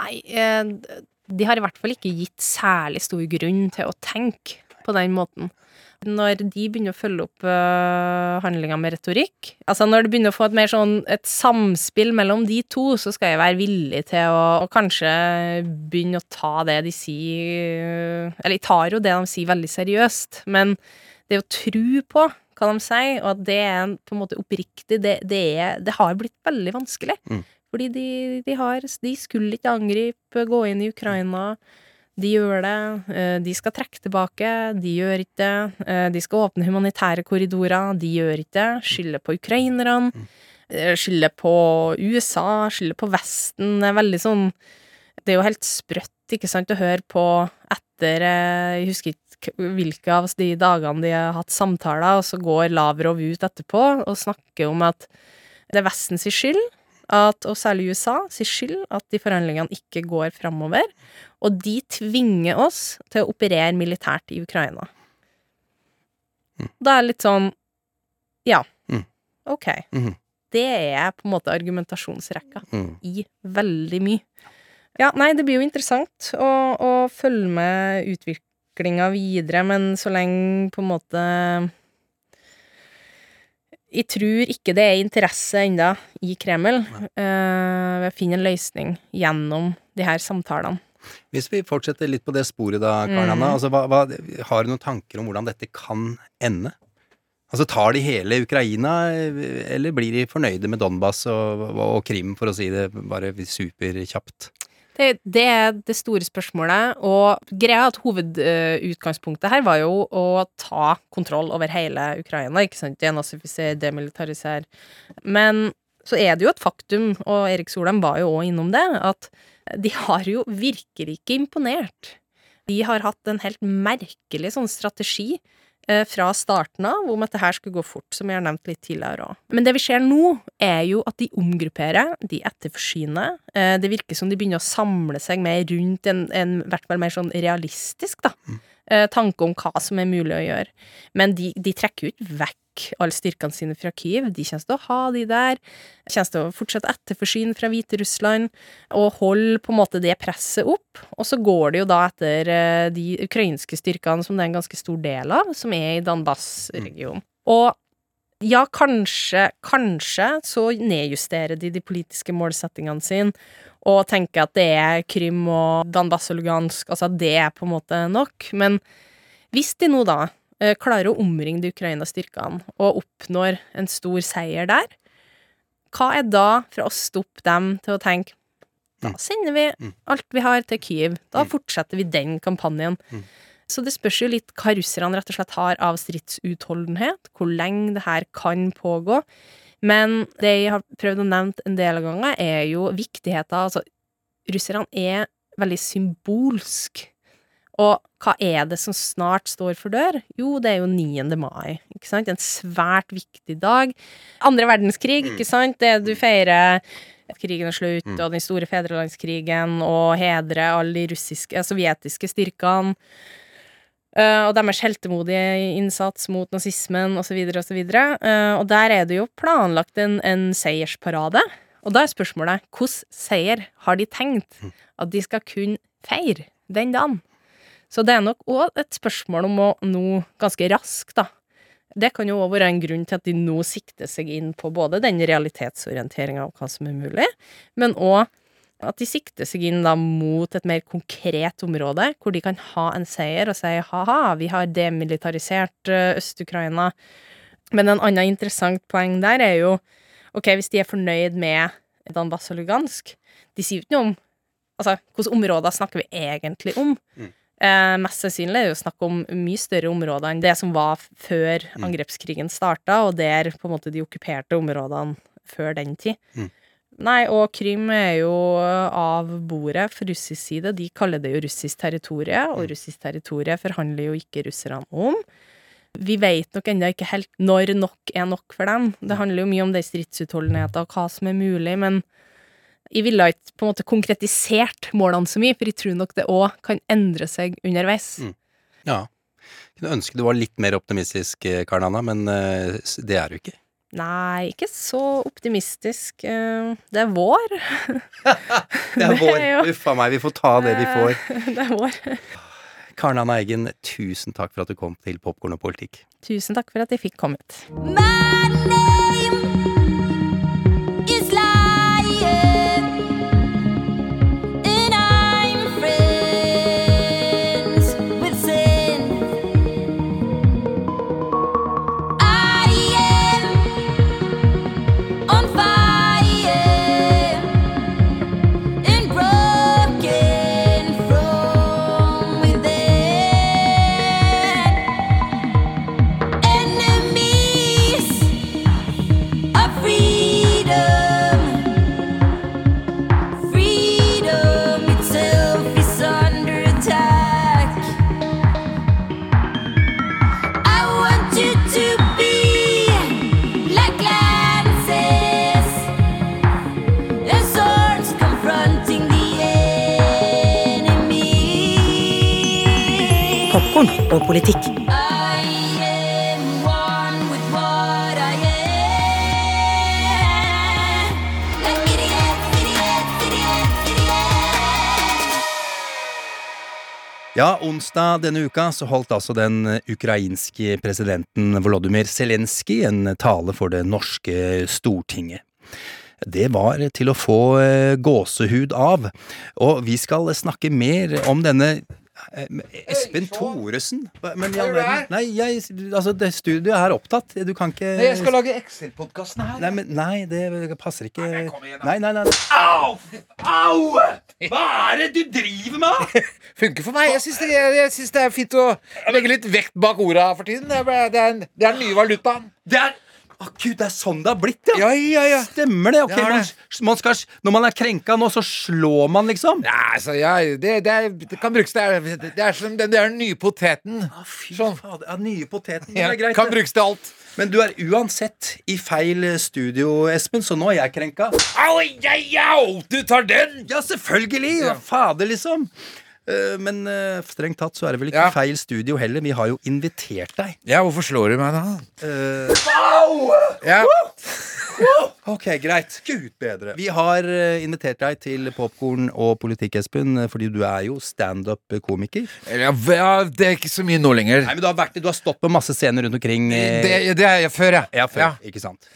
Nei, eh, de har i hvert fall ikke gitt særlig stor grunn til å tenke på den måten. Når de begynner å følge opp uh, handlinga med retorikk, altså når det begynner å få et mer sånn et samspill mellom de to, så skal jeg være villig til å, å kanskje begynne å ta det de sier Eller jeg tar jo det de sier, veldig seriøst, men det å tro på hva de sier, og at det er på en måte oppriktig, det, det, er, det har blitt veldig vanskelig. Mm. Fordi de, de har De skulle ikke angripe, gå inn i Ukraina. De gjør det. eh, De skal trekke tilbake. De gjør ikke det. Eh, De skal åpne humanitære korridorer. De gjør ikke det. Skylder på ukrainerne. eh, Skylder på USA. Skylder på Vesten. Det er veldig sånn Det er jo helt sprøtt, ikke sant, å høre på etter Jeg husker ikke hvilke av de dagene de har hatt samtaler, og så går Lavrov ut etterpå og snakker om at det er Vestens skyld at, og særlig USA, sin skyld at de forhandlingene ikke går framover. Og de tvinger oss til å operere militært i Ukraina. Da er det litt sånn Ja, Mm. ok. Mhm. Det er på en måte argumentasjonsrekka Mm. i veldig mye. Ja, nei, det blir jo interessant å, å følge med utviklinga videre, men så lenge på en måte Jeg tror ikke det er interesse ennå i Kreml eh, ved å finne en løsning gjennom de her samtalene. Hvis vi fortsetter litt på det sporet da, Karen Mm. Altså, hva, hva, har du noen tanker om hvordan dette kan ende? Altså, Tar de hele Ukraina, eller blir de fornøyde med Donbas og, og Krim, for å si det bare superkjapt? Det, er det store spørsmålet, og greia at hovedutgangspunktet her var jo å ta kontroll over hele Ukraina, ikke sant, denazifisere, demilitarisere. Men så er det jo et faktum, og Erik Solheim var jo òg innom det, at de har jo virkelig ikke imponert. De har hatt en helt merkelig sånn strategi fra starten av om at det her skulle gå fort, som jeg har nevnt litt tidligere òg. Men det vi ser nå, er jo at de omgrupperer, de etterforsyner. Eh, det virker som de begynner å samle seg mer rundt en, en hvert fall mer sånn realistisk da, eh, tanke om hva som er mulig å gjøre. Men de, de trekker jo ikke vekk alle styrkene sine fra Kyiv. De kommer til å ha de der. Kommer til å fortsette etterforsyne fra Hviterussland og holde på en måte det presset opp. Og så går det jo da etter eh, de ukrainske styrkene, som det er en ganske stor del av, som er i Danbas-regionen. Og ja, kanskje, kanskje så nedjusterer de de politiske målsettingene sine og tenker at det er Krim og Danbas og Lugansk, altså det er på en måte nok. Men hvis de nå da eh, klarer å omringe de Ukraina-styrkene og oppnår en stor seier der, hva er da for å stoppe dem til å tenke da sender vi alt vi har til Kyiv. Da fortsetter vi den kampanjen. Så det spørs jo litt hva russerne rett og slett har av stridsutholdenhet, hvor lenge det her kan pågå. Men det jeg har prøvd å nevne en del ganger, er jo viktigheten Altså, russerne er veldig symbolsk. Og hva er det som snart står for dør? Jo, det er jo 9. mai, ikke sant? En svært viktig dag. Andre verdenskrig, ikke sant? Det du feirer krigen er slutt, og den store fedrelandskrigen, og hedrer alle de russiske, sovjetiske styrkene. Eh, og deres heltemodige innsats mot nazismen, osv., osv. Uh, og der er det jo planlagt en, en seiersparade. Og da er spørsmålet hvordan seier har de tenkt at de skal kunne feire den dagen? Så det er nok òg et spørsmål om å nå ganske raskt, da. Det kan jo òg være en grunn til at de nå sikter seg inn på både den realitetsorienteringa av hva som er mulig, men òg at de sikter seg inn da mot et mer konkret område, hvor de kan ha en seier og si ha-ha, vi har demilitarisert eh, Øst-Ukraina, Men en annen interessant poeng der er jo Ok, hvis de er fornøyd med Danbas og Lugansk De sier jo ikke noe om Altså, hvilke områder snakker vi egentlig om? Eh, mest sannsynlig er det jo snakk om mye større områder enn det som var før før angrepskrigen starta, og der på en måte de okkuperte områdene før den tid. Mm. Nei, og Krim er jo av bordet for russisk side. De kaller det jo russisk territorie, og russisk territorie forhandler jo ikke russerne om. Vi vet nok ennå ikke helt når nok er nok for dem. Det handler jo mye om den stridsutholdenheten og hva som er mulig, men jeg ville ikke på en måte konkretisert målene så mye, for jeg tror nok det òg kan endre seg underveis. Mm. Ja. Kunne ønske du var litt mer optimistisk, Karl Anna, men eh, det er du ikke. Nei, ikke så optimistisk. Eh, Det er vår. Det er vår. Uff a meg, vi får ta det vi får. Det er vår. Karen Anna Eggen, tusen takk for at du kom til Popkorn og politikk. Tusen takk for at jeg fikk kommet. My idiots, og politikk. Ja, onsdag denne uka så holdt altså den ukrainske presidenten Volodymyr Zelenskyj en tale for det norske stortinget. Det var til å få eh, gåsehud av, og vi skal snakke mer om denne Espen Thoresen? Men verden Nei, jeg, altså, det studioet er opptatt. Du kan ikke Nei, Jeg skal lage Excel-podkasten her. Nei, men, nei, det passer ikke. Nei, kom igjen. Nei, nei, nei. Au! Au! Hva er det du driver med? Funker for meg. Jeg syns det, jeg synes det er fint å legge litt vekt bak orda for tiden. Det er, det er, det er den nye valutaen. Det er Å, Gud, det er sånn det har blitt, ja! Ja, ja, ja. Stemmer det? ok, Det er man, man skal, Når man er krenka nå, så slår man, liksom? Nei, altså, ja, det, det, er, det kan brukes Det er, det er som den, den nye poteten. Å, fy Sånn. fader. Ja, nye poteten. Det er greit. kan brukes til alt. Men du er uansett i feil studio, Espen, så nå er jeg krenka. Au, ja, au, du tar den! Ja, selvfølgelig! Ja. fader, liksom? Eh, Men eh, strengt tatt så er det vel ikke Ja. feil studio heller. Vi har jo invitert deg. Ja, hvorfor slår du meg da? Au! Ja. Ok, greit. Gud bedre. Vi har eh, invitert deg til Popkorn og politikk, Espen, eh, fordi du er jo standup-komiker. Ja, ja, det er ikke så mye nå lenger. Nei, men du har, vært, du har stått på masse scener rundt omkring. eh, Det, det er jeg før, ja. Ja, før, ikke sant.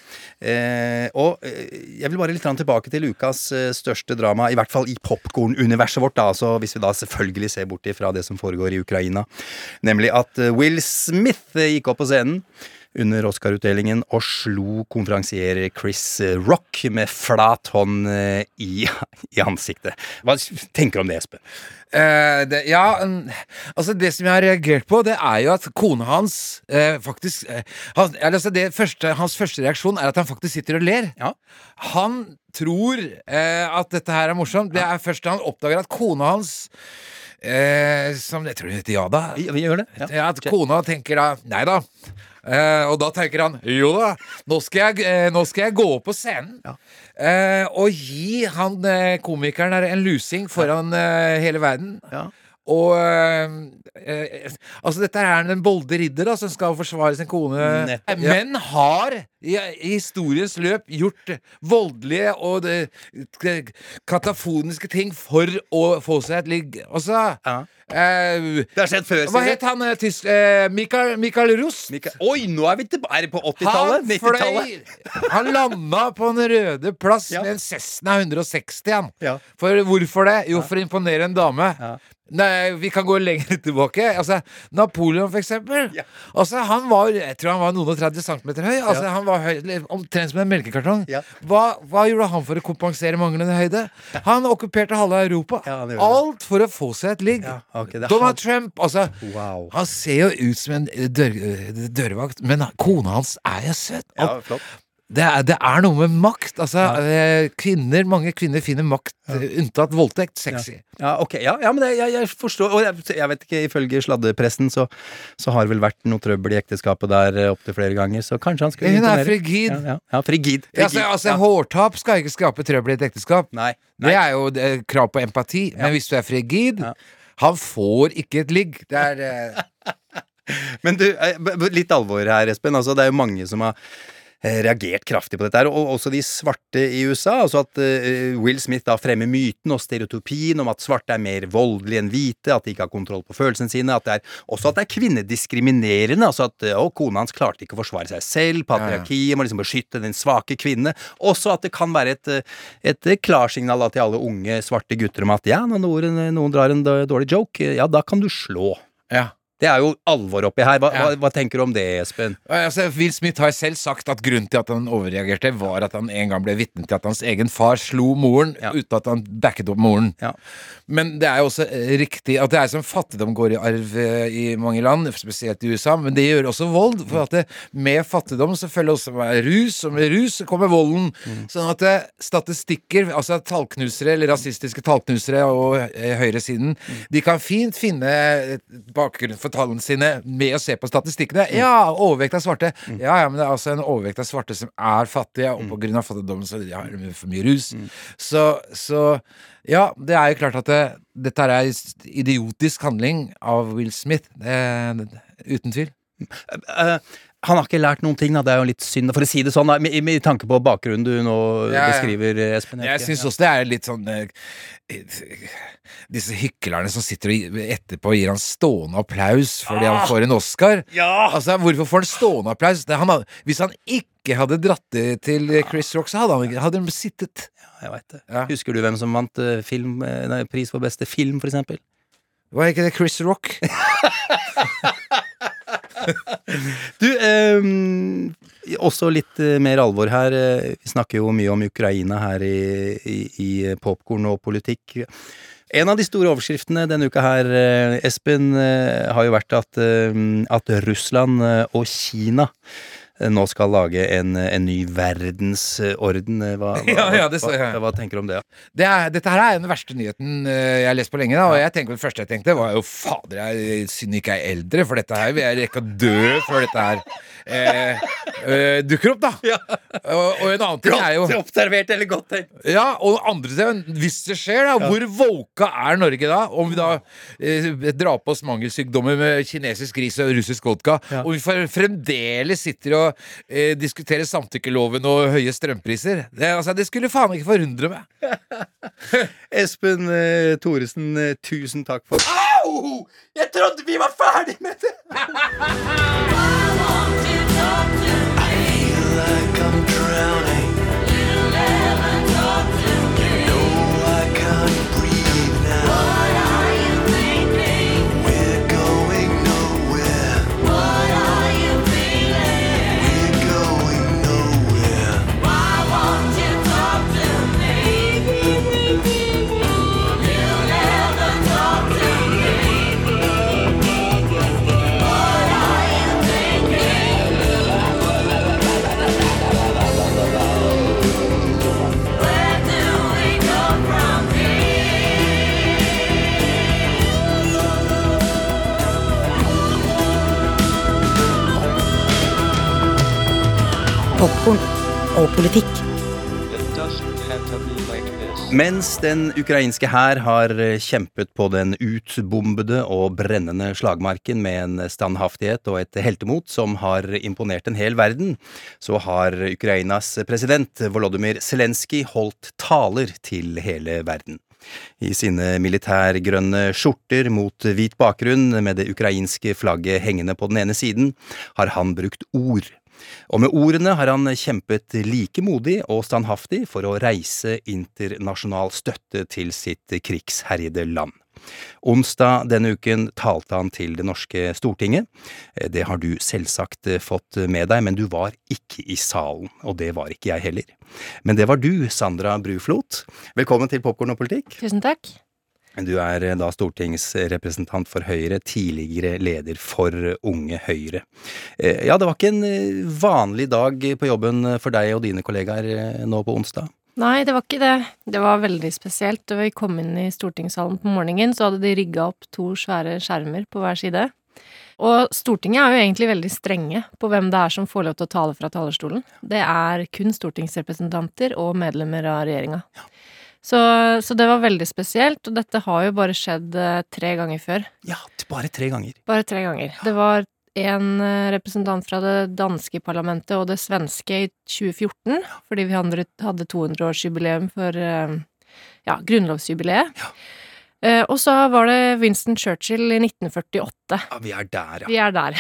Eh, og eh, jeg vil bare litt grann tilbake til ukas eh, største drama, i hvert fall i popcorn-universet vårt, da, altså hvis vi da selvfølgelig ser bort fra det som foregår i Ukraina. Nemlig at eh, Will Smith eh, gikk opp på scenen under Oscar-utdelingen og slo konferansier Chris Rock med flat hånd eh, i, i ansiktet. Hva tenker du om det, Espen? Uh, det, ja, um, altså det som jeg har reagert på, det er jo at kona hans uh, faktisk uh, han, altså det første, Hans første reaksjon er at han faktisk sitter og ler. Ja. Han tror at dette her er morsomt. Det er først da han oppdager at kona hans eh, Som jeg tror hun heter Jada. Ja, vi gjør det. Ja, at kona tenker da Nei da. Eh, og da tenker han jo da, nå skal jeg, eh, nå skal jeg gå opp på scenen Ja. eh, og gi han eh, komikeren en lusing foran eh, hele verden. Ja. Og eh, eh, Altså, dette er den bolde ridder da som skal forsvare sin kone. Nettopp. Men har i, i historiens løp gjort voldelige og det, katafoniske ting for å få seg et ligg. Altså Ja. eh, Det har skjedd før, Hva het han eh, tysk eh, Mikael, Michael Rust? Mikael- Oi, nå er vi tilbake! Er det på 80-tallet? 90-tallet? Han landa på Den røde plass Ja. med en Cessna 160, han. Ja. For hvorfor det? Jo, for å imponere en dame. Ja. Nei, vi kan gå lenger tilbake. Altså, Napoleon, for eksempel. Altså, han var Jeg tror han var noen og 30 centimeter høy. Altså, Han var høy, omtrent som en melkekartong. Ja. Hva, hva gjorde han for å kompensere manglende høyde? Han okkuperte halve Europa. Ja. Alt for å få seg et ligg. Ja, ok, er Donald han- Trump, altså. Wow. Han ser jo ut som en dør, dørvakt, men kona hans er jo søt. Ja, flott. Det er, det er noe med makt. Altså, ja. kvinner, Mange kvinner finner makt, ja. unntatt voldtekt, sexy. Ja, ok, ja, ja men det, jeg, jeg forstår Og jeg, jeg vet ikke, ifølge sladdepressen så, så har det vel vært noe trøbbel i ekteskapet der eh, opptil flere ganger, så kanskje han skulle Hun er frigid. Ja, ja, ja frigid. Ja, altså, frigid. altså Hårtap skal ikke skape trøbbel i et ekteskap. Nei. Det er jo eh, krav på empati. Men hvis du er frigid Ja. Han får ikke et ligg. Det er eh, Men du, eh, litt alvor her, Espen. Altså, det er jo mange som har eh, reagert kraftig på dette her, og også de svarte i USA. Altså at eh, Will Smith da fremmer myten og stereotypien om at svarte er mer voldelige enn hvite, at de ikke har kontroll på følelsene sine, at det er, også at det er kvinnediskriminerende. Altså at eh, å, kona hans klarte ikke å forsvare seg selv, patriarkiet må liksom beskytte den svake kvinne. Også at det kan være et, eh, et eh, klarsignal da til alle unge svarte gutter om at ja, når noen, noen drar en dårlig joke, eh, ja, da kan du slå. ja. Det er jo alvor oppi her. Hva, Ja. hva, hva tenker du om det, Espen? Altså, Will Smith har selv sagt at grunnen til at han overreagerte, var at han en gang ble vitne til at hans egen far slo moren Ja. uten at han backet opp moren. Ja. Men det er jo også eh, riktig at det er som fattigdom går i arv eh, i mange land, spesielt i USA, men det gjør også vold. For at det, med fattigdom så følger også rus, og med rus så kommer volden. Sånn at det, statistikker, altså tallknusere eller rasistiske tallknusere og høyresiden, høyresiden, de kan fint finne bakgrunnen bakgrunn for tallene sine med å se på statistikkene. Ja, overvekt av svarte. Ja, ja, men det er altså en overvekt av svarte som er fattige, og på grunn av fattigdommen så har de for mye rus. Så, så ja, det er jo klart at det, dette er en idiotisk handling av Will Smith. Det, uten tvil. Eh, han har ikke lært noen ting, da. Det er jo litt synd, for å si det sånn, da, med, med tanke på bakgrunnen du nå Ja, ja. beskriver, Espen. Jeg syns også det er litt sånn eh, Disse hyklerne som sitter og etterpå gir han stående applaus fordi han får en Oscar. Ja! Altså, Hvorfor får han stående applaus? Det, han hadde, hvis han ikke hadde dratt det til Chris Rock, så hadde han hadde de sittet. Jeg vet det. Ja. Husker du hvem som vant eh, film, eh, nei, pris for beste film, for eksempel? Var ikke det Chris Rock? Du, eh, også litt eh, mer alvor her. Eh, Vi snakker jo mye om Ukraina her i, i, i Popkorn og politikk. En av de store overskriftene denne uka her, eh, Espen, eh, har jo vært at, eh, at Russland eh, og Kina eh, nå skal lage en, en ny verdensorden. Eh, Hva, hva, Ja, ja, det så ja. hva, hva tenker du om det? Det er, dette her er den verste nyheten eh, jeg har lest på lenge. Da, og jeg tenker, det første jeg tenkte, var jo fader, jeg synd ikke jeg er eldre, for dette her vil jeg rekke å dø før dette her eh, eh, dukker opp, da. Og, og en annen ting er jo observert eller godt tenkt. Ja, og andre ting, hvis det skjer, da, hvor volka er Norge da? Om vi da eh, drar på oss mangelsykdommer med kinesisk ris og russisk vodka, og vi fremdeles sitter og eh, diskutere samtykkeloven og høye strømpriser. Det, altså, det skulle faen ikke forundre meg. Espen eh, Thoresen, eh, tusen takk for Au! Jeg trodde vi var ferdig med det! like I'm drowning. Mens den ukrainske hær har eh, kjempet på den utbombede og brennende slagmarken med en standhaftighet og et heltemot som har imponert en hel verden, så har Ukrainas president Volodymyr Zelenskyj holdt taler til hele verden. I sine militærgrønne skjorter mot hvit bakgrunn med det ukrainske flagget hengende på den ene siden, har han brukt ord. Og med ordene har han kjempet like modig og standhaftig for å reise internasjonal støtte til sitt krigsherjede land. Onsdag denne uken talte han til det norske Stortinget. Det har du selvsagt fått med deg, men du var ikke i salen, og det var ikke jeg heller. Men det var du, Sandra Bruflot. Velkommen til Popkorn og politikk. Tusen takk. Du er eh, da stortingsrepresentant for Høyre, tidligere leder for Unge Høyre. Eh, Ja, det var ikke en eh, vanlig dag på jobben for deg og dine kollegaer nå på onsdag. Nei, det var ikke det. Det var veldig spesielt. Da vi kom inn i stortingssalen på morgenen, så hadde de rigga opp to svære skjermer på hver side. Og Stortinget er jo egentlig veldig strenge på hvem det er som får lov til å tale fra talerstolen. Det er kun stortingsrepresentanter og medlemmer av regjeringa. Så, så det var veldig spesielt, og dette har jo bare skjedd eh, tre ganger før. Ja, bare tre ganger. Bare tre ganger. Det var en eh, representant fra det danske parlamentet og det svenske i 2014, fordi vi hadde hadde 200-årsjubileum for eh, ja, grunnlovsjubileet. Eh, Og så var det Winston Churchill i 1948. Ja, vi er der, ja. Vi er der.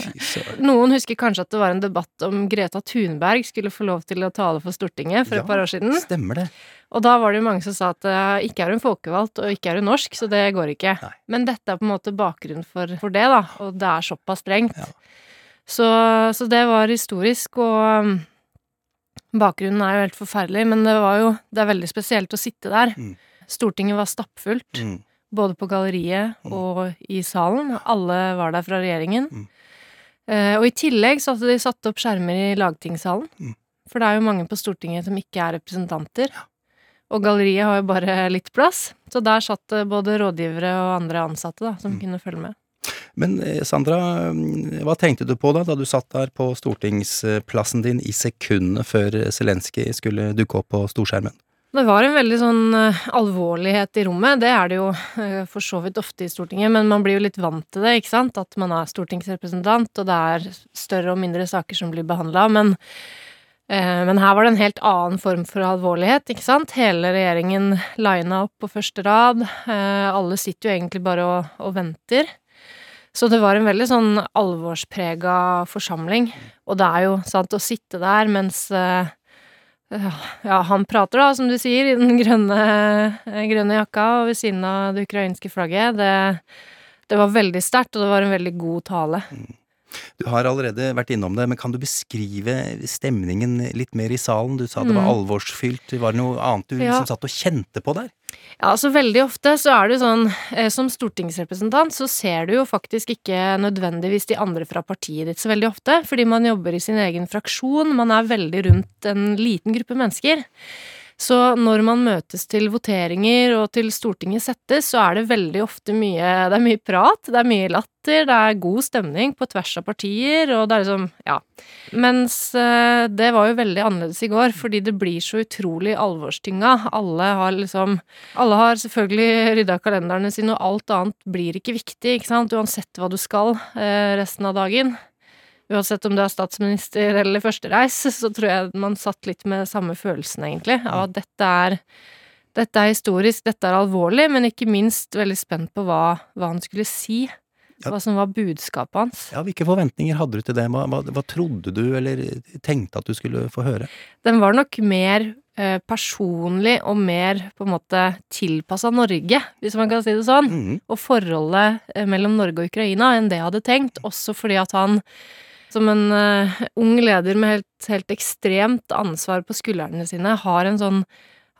Noen husker kanskje at det var en debatt om Greta Thunberg skulle få lov til å tale for Stortinget for Ja, et par år siden. Stemmer det. Og da var det jo mange som sa at uh, ikke er hun folkevalgt, og ikke er hun norsk, så det går ikke. Nei. Men dette er på en måte bakgrunnen for, for det, da, og det er såpass strengt. Ja. Så, så det var historisk, og um, bakgrunnen er jo helt forferdelig, men det var jo Det er veldig spesielt å sitte der. Mm. Stortinget var stappfullt, Mm. både på galleriet og i salen. Alle var der fra regjeringen. Mm. Eh, og i tillegg så hadde de satt opp skjermer i lagtingssalen. Mm. For det er jo mange på Stortinget som ikke er representanter. Og galleriet har jo bare litt plass, så der satt det både rådgivere og andre ansatte da, som Mm. kunne følge med. Men eh, Sandra, mm, hva tenkte du på da, da du satt der på stortingsplassen din i sekundene før Zelenskyj skulle dukke opp på storskjermen? Det var en veldig sånn eh, alvorlighet i rommet. Det er det jo eh, for så vidt ofte i Stortinget, men man blir jo litt vant til det, ikke sant? At man er stortingsrepresentant, og det er større og mindre saker som blir behandla. Men, eh, men her var det en helt annen form for alvorlighet, ikke sant? Hele regjeringen lina opp på første rad. Eh, alle sitter jo egentlig bare og, og venter. Så det var en veldig sånn alvorsprega forsamling. Og det er jo sant å sitte der mens eh, ja, han prater da, som du sier, i den grønne, grønne jakka og ved siden av det ukrainske flagget. Det, det var veldig sterkt, og det var en veldig god tale. Du har allerede vært innom det, men kan du beskrive stemningen litt mer i salen? Du sa det var Mm. alvorsfylt. Var det noe annet du Ja. liksom satt og kjente på der? Ja, altså veldig ofte så er det sånn, eh, som stortingsrepresentant så ser du jo faktisk ikke nødvendigvis de andre fra partiet ditt så veldig ofte, fordi man jobber i sin egen fraksjon, man er veldig rundt en liten gruppe mennesker. Så når man møtes til voteringer og til Stortinget settes, så er det veldig ofte mye Det er mye prat, det er mye latter, det er god stemning på tvers av partier, og det er liksom Ja. Mens eh, det var jo veldig annerledes i går, fordi det blir så utrolig alvorstynga. Alle har liksom Alle har selvfølgelig rydda kalenderne sine, og alt annet blir ikke viktig, ikke sant, uansett hva du skal eh, resten av dagen. Uansett om du er statsminister eller førstereis, så tror jeg man satt litt med samme følelsen, egentlig, av at dette er dette er historisk, dette er alvorlig, men ikke minst veldig spent på hva, hva han skulle si. Ja. Hva som var budskapet hans. Ja, Hvilke forventninger hadde du til det? Hva, hva, hva trodde du, eller tenkte at du skulle få høre? Den var nok mer eh, personlig og mer på en måte tilpassa Norge, hvis man kan si det sånn. Mm. Og forholdet eh, mellom Norge og Ukraina enn det jeg hadde tenkt. Også fordi at han, som en uh, ung leder med helt, helt ekstremt ansvar på skuldrene sine, har en sånn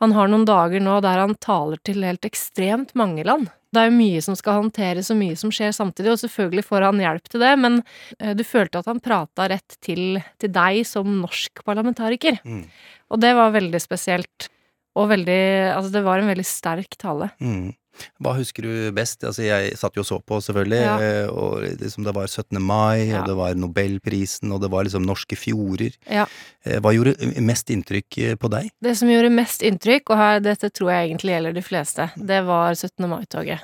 Han har noen dager nå der han taler til helt ekstremt mange land. Det er jo mye som skal håndteres, og mye som skjer samtidig, og selvfølgelig får han hjelp til det, men uh, du følte at han prata rett til, til deg som norsk parlamentariker. Mm. Og det var veldig spesielt. Og veldig Altså, det var en veldig sterk tale. Mm. Hva husker du best? Altså, jeg satt jo og så på, selvfølgelig, Ja. eh, og liksom det var 17. mai, Ja. og det var Nobelprisen, og det var liksom norske fjorder. Ja. Eh, Hva gjorde mest inntrykk eh, på deg? Det som gjorde mest inntrykk, og her, dette tror jeg egentlig gjelder de fleste, det var 17. mai-toget.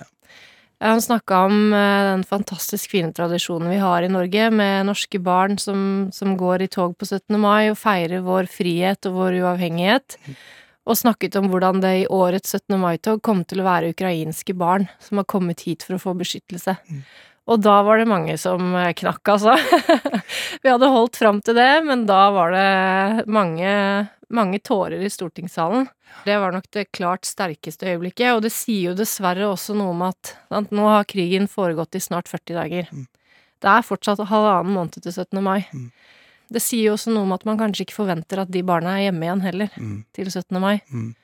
Han snakka om eh, den fantastiske kvinnetradisjonen vi har i Norge, med norske barn som, som går i tog på 17. mai og feirer vår frihet og vår uavhengighet. Og snakket om hvordan det i årets 17. mai-tog kom til å være ukrainske barn som har kommet hit for å få beskyttelse. Og da var det mange som eh, knakk, altså. vi hadde holdt fram til det, men da var det mange mange tårer i stortingssalen. Det var nok det klart sterkeste øyeblikket, og det sier jo dessverre også noe om at sant, nå har krigen foregått i snart 40 dager. Det er fortsatt halvannen måned til 17. mai. Det sier jo også noe om at man kanskje ikke forventer at de barna er hjemme igjen heller, til 17. mai.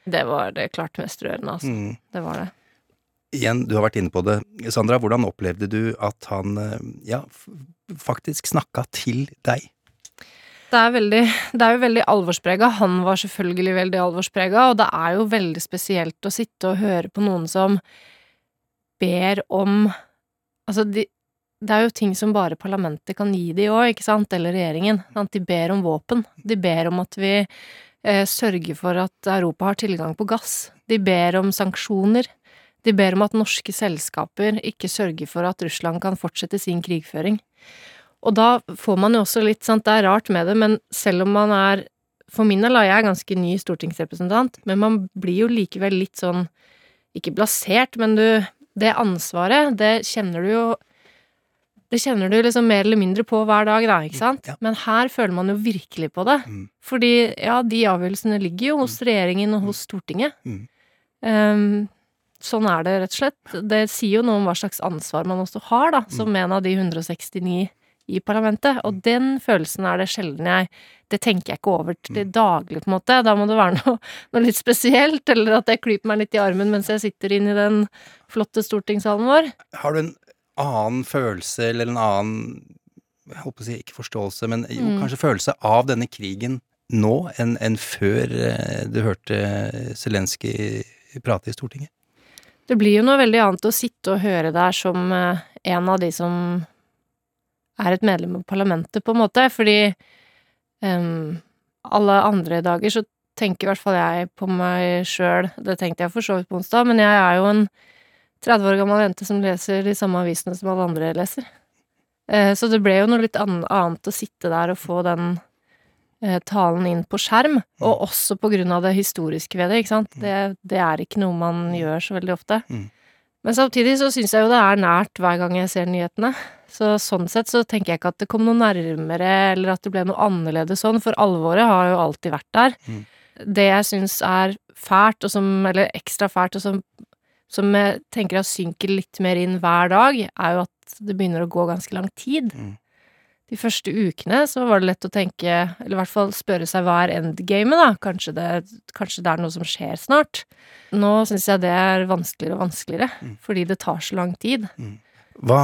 Det var det klart mest rørende, altså. Mm. Det var det. Igjen, du har vært inne på det. Sandra, hvordan opplevde du at han eh, ja, faktisk snakka til deg? Det er, veldig, det er jo veldig alvorsprega. Han var selvfølgelig veldig alvorsprega, og det er jo veldig spesielt å sitte og høre på noen som ber om Altså, de, det er jo ting som bare parlamentet kan gi de òg, ikke sant, eller regjeringen. Sant? De ber om våpen. De ber om at vi eh, sørger for at Europa har tilgang på gass. De ber om sanksjoner. De ber om at norske selskaper ikke sørger for at Russland kan fortsette sin krigføring. Og da får man jo også litt, sant, det er rart med det, men selv om man er For min del er jeg ganske ny stortingsrepresentant, men man blir jo likevel litt sånn Ikke blasert, men du Det ansvaret, det kjenner du jo Det kjenner du liksom mer eller mindre på hver dag, da, ikke sant? Ja. Men her føler man jo virkelig på det. Mm. Fordi, ja, de avgjørelsene ligger jo hos regjeringen og hos Stortinget. Mm. Um, sånn er det, rett og slett. Det sier jo noe om hva slags ansvar man også har, da, som en av de 169 i parlamentet. Og den følelsen er det sjelden jeg Det tenker jeg ikke over til daglig, på en måte. Da må det være noe, noe litt spesielt, eller at jeg klyper meg litt i armen mens jeg sitter inne i den flotte stortingssalen vår. Har du en annen følelse, eller en annen Jeg håper å si ikke forståelse, men jo, Mm. kanskje følelse av denne krigen nå enn en før eh, du hørte Zelenskyj prate i Stortinget? Det blir jo noe veldig annet å sitte og høre der som eh, en av de som er et medlem av parlamentet, på en måte, fordi um, alle andre dager så tenker i hvert fall jeg på meg sjøl, det tenkte jeg for så vidt på onsdag, men jeg er jo en 30 år gammel jente som leser de samme avisene som alle andre leser. Eh, Så det ble jo noe litt annet å sitte der og få den eh, talen inn på skjerm, og også på grunn av det historiske ved det, ikke sant. Det, det er ikke noe man gjør så veldig ofte. Mm. Men samtidig så syns jeg jo det er nært hver gang jeg ser nyhetene. Så sånn sett så tenker jeg ikke at det kom noe nærmere, eller at det ble noe annerledes sånn, for alvoret har jo alltid vært der. Mm. Det jeg syns er fælt, og som, eller ekstra fælt, og som, som jeg tenker jeg synker litt mer inn hver dag, er jo at det begynner å gå ganske lang tid. Mm. De første ukene så var det lett å tenke, eller i hvert fall spørre seg hva er endgamet, da? Kanskje det, kanskje det er noe som skjer snart? Nå syns jeg det er vanskeligere og vanskeligere, Mm. fordi det tar så lang tid. Hva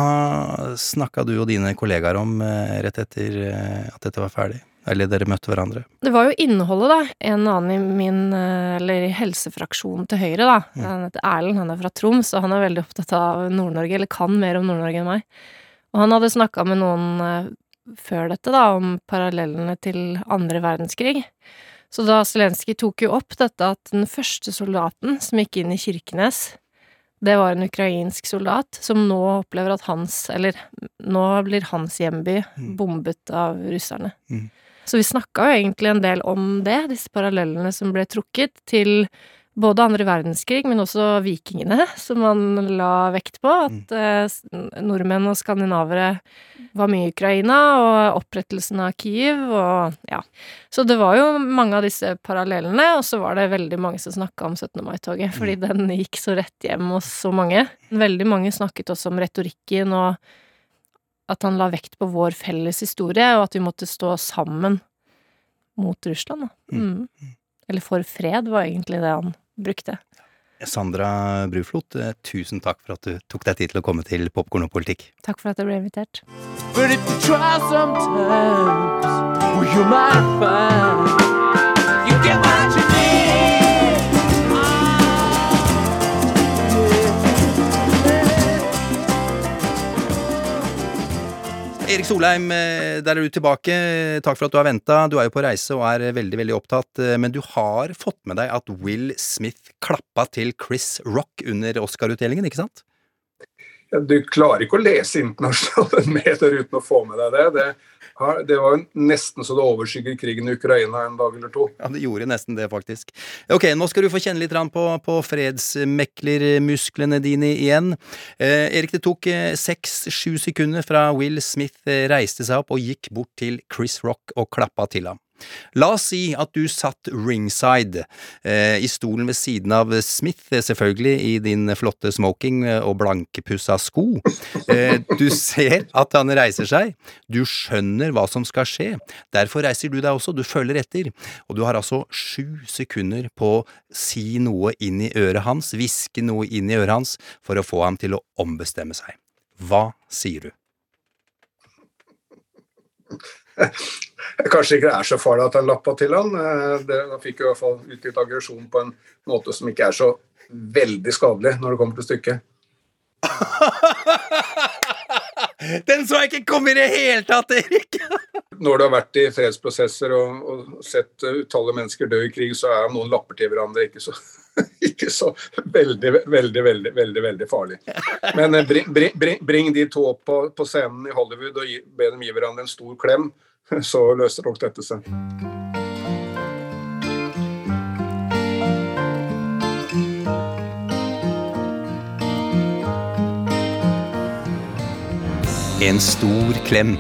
snakka du og dine kollegaer om eh, rett etter eh, at dette var ferdig? Eller dere møtte hverandre? Det var jo innholdet, da. En annen i min, eh, eller i helsefraksjonen til Høyre, da. Han heter Erlend, han er fra Troms, og han er veldig opptatt av Nord-Norge, eller kan mer om Nord-Norge enn meg. Og han hadde snakka med noen eh, før dette, da, om parallellene til andre verdenskrig. Så da Zelenskyj tok jo opp dette at den første soldaten som gikk inn i Kirkenes, det var en ukrainsk soldat som nå opplever at hans, eller nå blir hans hjemby bombet av russerne. Mm. Så vi snakka jo egentlig en del om det, disse parallellene som ble trukket til både andre verdenskrig, men også vikingene, som man la vekt på. At eh, nordmenn og skandinavere var mye i Ukraina, og opprettelsen av Kiev, og ja. Så det var jo mange av disse parallellene, og så var det veldig mange som snakka om 17. mai-toget, fordi den gikk så rett hjem hos så mange. Veldig mange snakket også om retorikken, og at han la vekt på vår felles historie, og at vi måtte stå sammen mot Russland, da. Mm. Eller for fred, var egentlig det han brukte. Sandra Bruflot, eh, tusen takk for at du tok deg tid til å komme til Popkorn og politikk. Takk for at jeg ble invitert. But if you try sometimes, well, you might find you get what Erik Solheim, eh, der er du tilbake. Takk for at du har venta. Du er jo på reise og er veldig, veldig opptatt. eh, Men du har fått med deg at Will Smith klappa til Chris Rock under Oscar-utdelingen, ikke sant? Du klarer ikke å lese internasjonale medier uten å få med deg det. Det, det var nesten så det overskygger krigen i Ukraina en dag eller to. Ja, det gjorde nesten det, faktisk. Ok, nå skal du få kjenne litt på, på fredsmeklermusklene dine igjen. Eh, Erik, det tok seks-sju sekunder fra Will Smith eh, reiste seg opp og gikk bort til Chris Rock og klappa til ham. La oss si at du satt ringside, eh, i stolen ved siden av Smith, eh, selvfølgelig, i din flotte smoking eh, og blankpussa sko. Eh, du ser at han reiser seg, du skjønner hva som skal skje, derfor reiser du deg også, du følger etter, og du har altså sju sekunder på å si noe inn i øret hans, hviske noe inn i øret hans, for å få ham til å ombestemme seg. Hva sier du? Kanskje ikke det er så farlig at han lappa til han. Eh, Det, han fikk i hvert fall utgitt aggresjon på en måte som ikke er så veldig skadelig når det kommer til stykket. Den så jeg ikke komme i det hele tatt, Erik! Når du har vært i fredsprosesser og, og sett uh, utallige mennesker dø i krig, så er noen lapper til hverandre ikke så, ikke så veldig, veldig, veldig veldig, veldig farlig. Men eh, bring, bring, bring de to opp på, på scenen i Hollywood og gi, be dem gi hverandre en stor klem, så løser nok dette seg. En stor klem.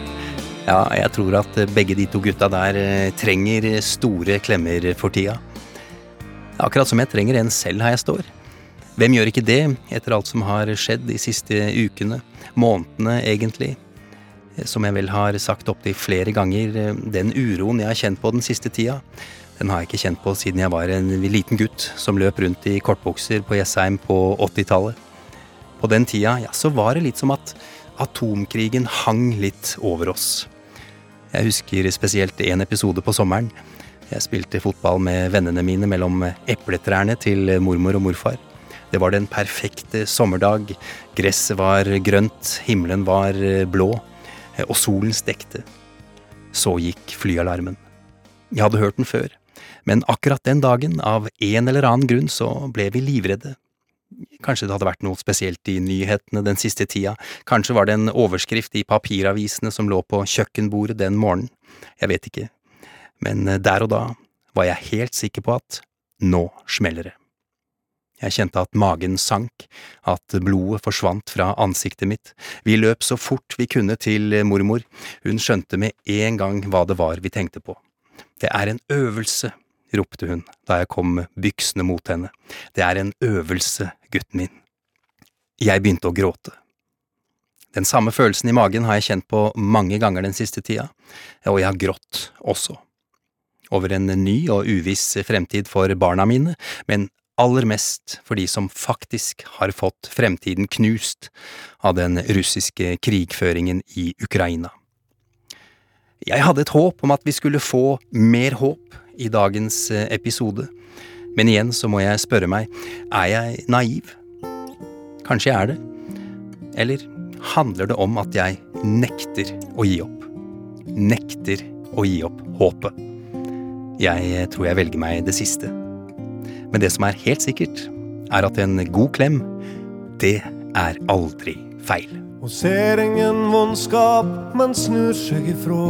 Ja, jeg tror at begge de to gutta der eh, trenger store klemmer for tida. Akkurat som jeg trenger en selv her jeg står. Hvem gjør ikke det, etter alt som har skjedd de siste ukene, månedene egentlig? Som jeg vel har sagt opptil flere ganger, eh, den uroen jeg har kjent på den siste tida, den har jeg ikke kjent på siden jeg var en liten gutt som løp rundt i kortbukser på Jessheim på 80-tallet. På den tida, ja, så var det litt som at atomkrigen hang litt over oss. Jeg husker spesielt en episode på sommeren. Jeg spilte fotball med vennene mine mellom epletrærne til mormor og morfar. Det var den perfekte sommerdag. Gresset var grønt, himmelen var blå, og solen stekte. Så gikk flyalarmen. Jeg hadde hørt den før, men akkurat den dagen, av en eller annen grunn, så ble vi livredde. Kanskje det hadde vært noe spesielt i nyhetene den siste tida, kanskje var det en overskrift i papiravisene som lå på kjøkkenbordet den morgenen, jeg vet ikke, men der og da var jeg helt sikker på at nå smeller det. Jeg kjente at magen sank, at blodet forsvant fra ansiktet mitt, vi løp så fort vi kunne til mormor, hun skjønte med en gang hva det var vi tenkte på. Det er en øvelse, ropte hun da jeg kom byksende mot henne, det er en øvelse, gutten min. Jeg begynte å gråte. Den samme følelsen i magen har jeg kjent på mange ganger den siste tida, og jeg har grått også. Over en ny og uviss fremtid for barna mine, men aller mest for de som faktisk har fått fremtiden knust av den russiske krigføringen i Ukraina. Jeg hadde et håp om at vi skulle få mer håp i dagens episode, men igjen så må jeg spørre meg, er jeg naiv? Kanskje jeg er det? Eller handler det om at jeg nekter å gi opp? Nekter å gi opp håpet? Jeg tror jeg velger meg det siste. Men det som er helt sikkert, er at en god klem, det er aldri feil. Og ser ingen vondskap, men snur seg ifrå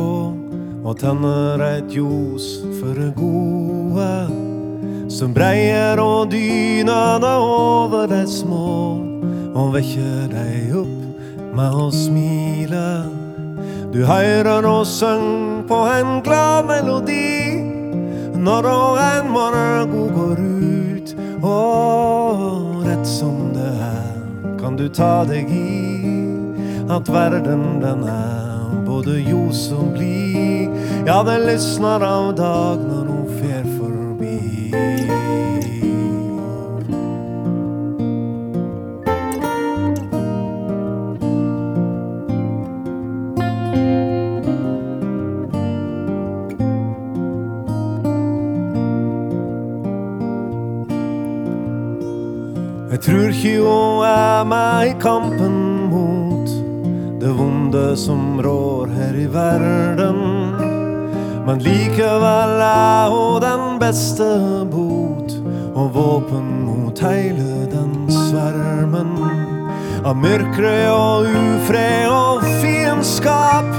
og tenner eit ljos for det gode. Som breier og dyner det over de små, og vekker dei opp med å smile. Du høyrer og syng på en glad melodi når en morgen går ut. Og rett som det er, kan du ta deg i at verden den er både ljos og blid. Ja, det lysner av dag når hun fer Jeg tror ikke hun er med i kampen mot det vonde som rår her i verden. Men likevel er hun den beste bot og våpen mot hele den svermen. Av mørkre og ufred og fiendskap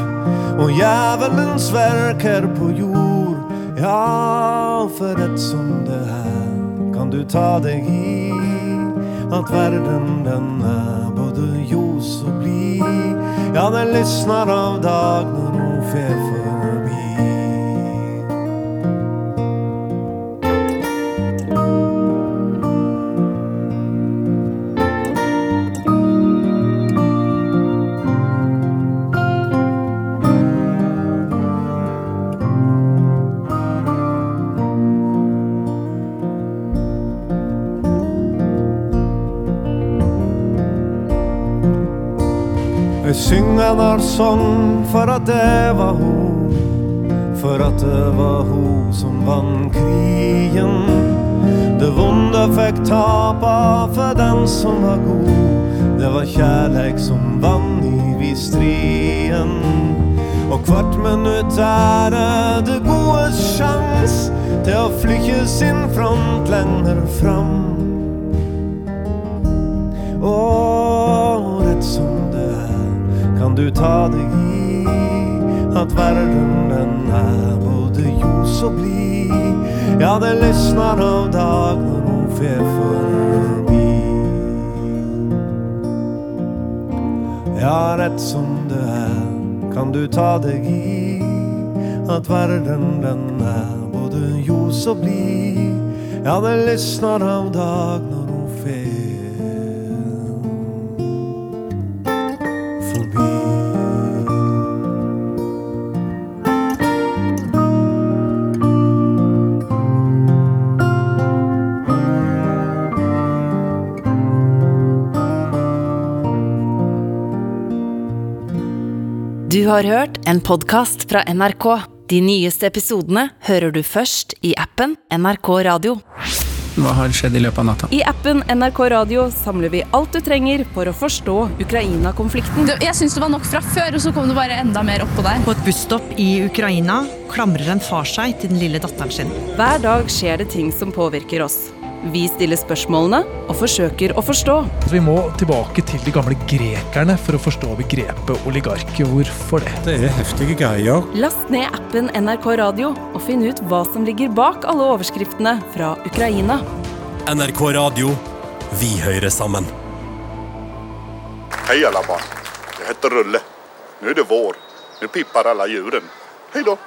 og jævelens verker på jord. Ja, for rett som det er, kan du ta deg i at verden den er både ljos og blid. Ja, den lysner av dag når hun Vi synger vår sång for at det var hun, for at det var hun som vant krigen. Det vonde fikk tapa for den som var god. Det var kjærleik som vann i striden. Og hvert minutt er det det gode sjans til å flykke sin front lenger fram. Og rett som kan du ta deg i at verden den er både ljos og blid. Ja, det lysner av dag når hun fer forbi. Ja, rett som det er, kan du ta deg i at verden den er både ljos og blid. Ja, det lysner av dag når hun fer har hørt en podkast fra NRK. De nyeste episodene hører du først i appen NRK Radio. Hva har skjedd i løpet av natta? I appen NRK Radio samler vi alt du trenger for å forstå Ukraina-konflikten. Jeg syns det var nok fra før, og så kom det bare enda mer oppå der. På et busstopp i Ukraina klamrer en far seg til den lille datteren sin. Hver dag skjer det ting som påvirker oss. Vi stiller spørsmålene og forsøker å forstå. Vi må tilbake til de gamle grekerne for å forstå begrepet oligark. Hvorfor det? Det er heftige greier. Last ned appen NRK Radio og finn ut hva som ligger bak alle overskriftene fra Ukraina. NRK Radio. Vi hører sammen. Hei, alla barn. Jeg heter Rulle. Nå er det vår. Nå piper alle djuren. Hei då.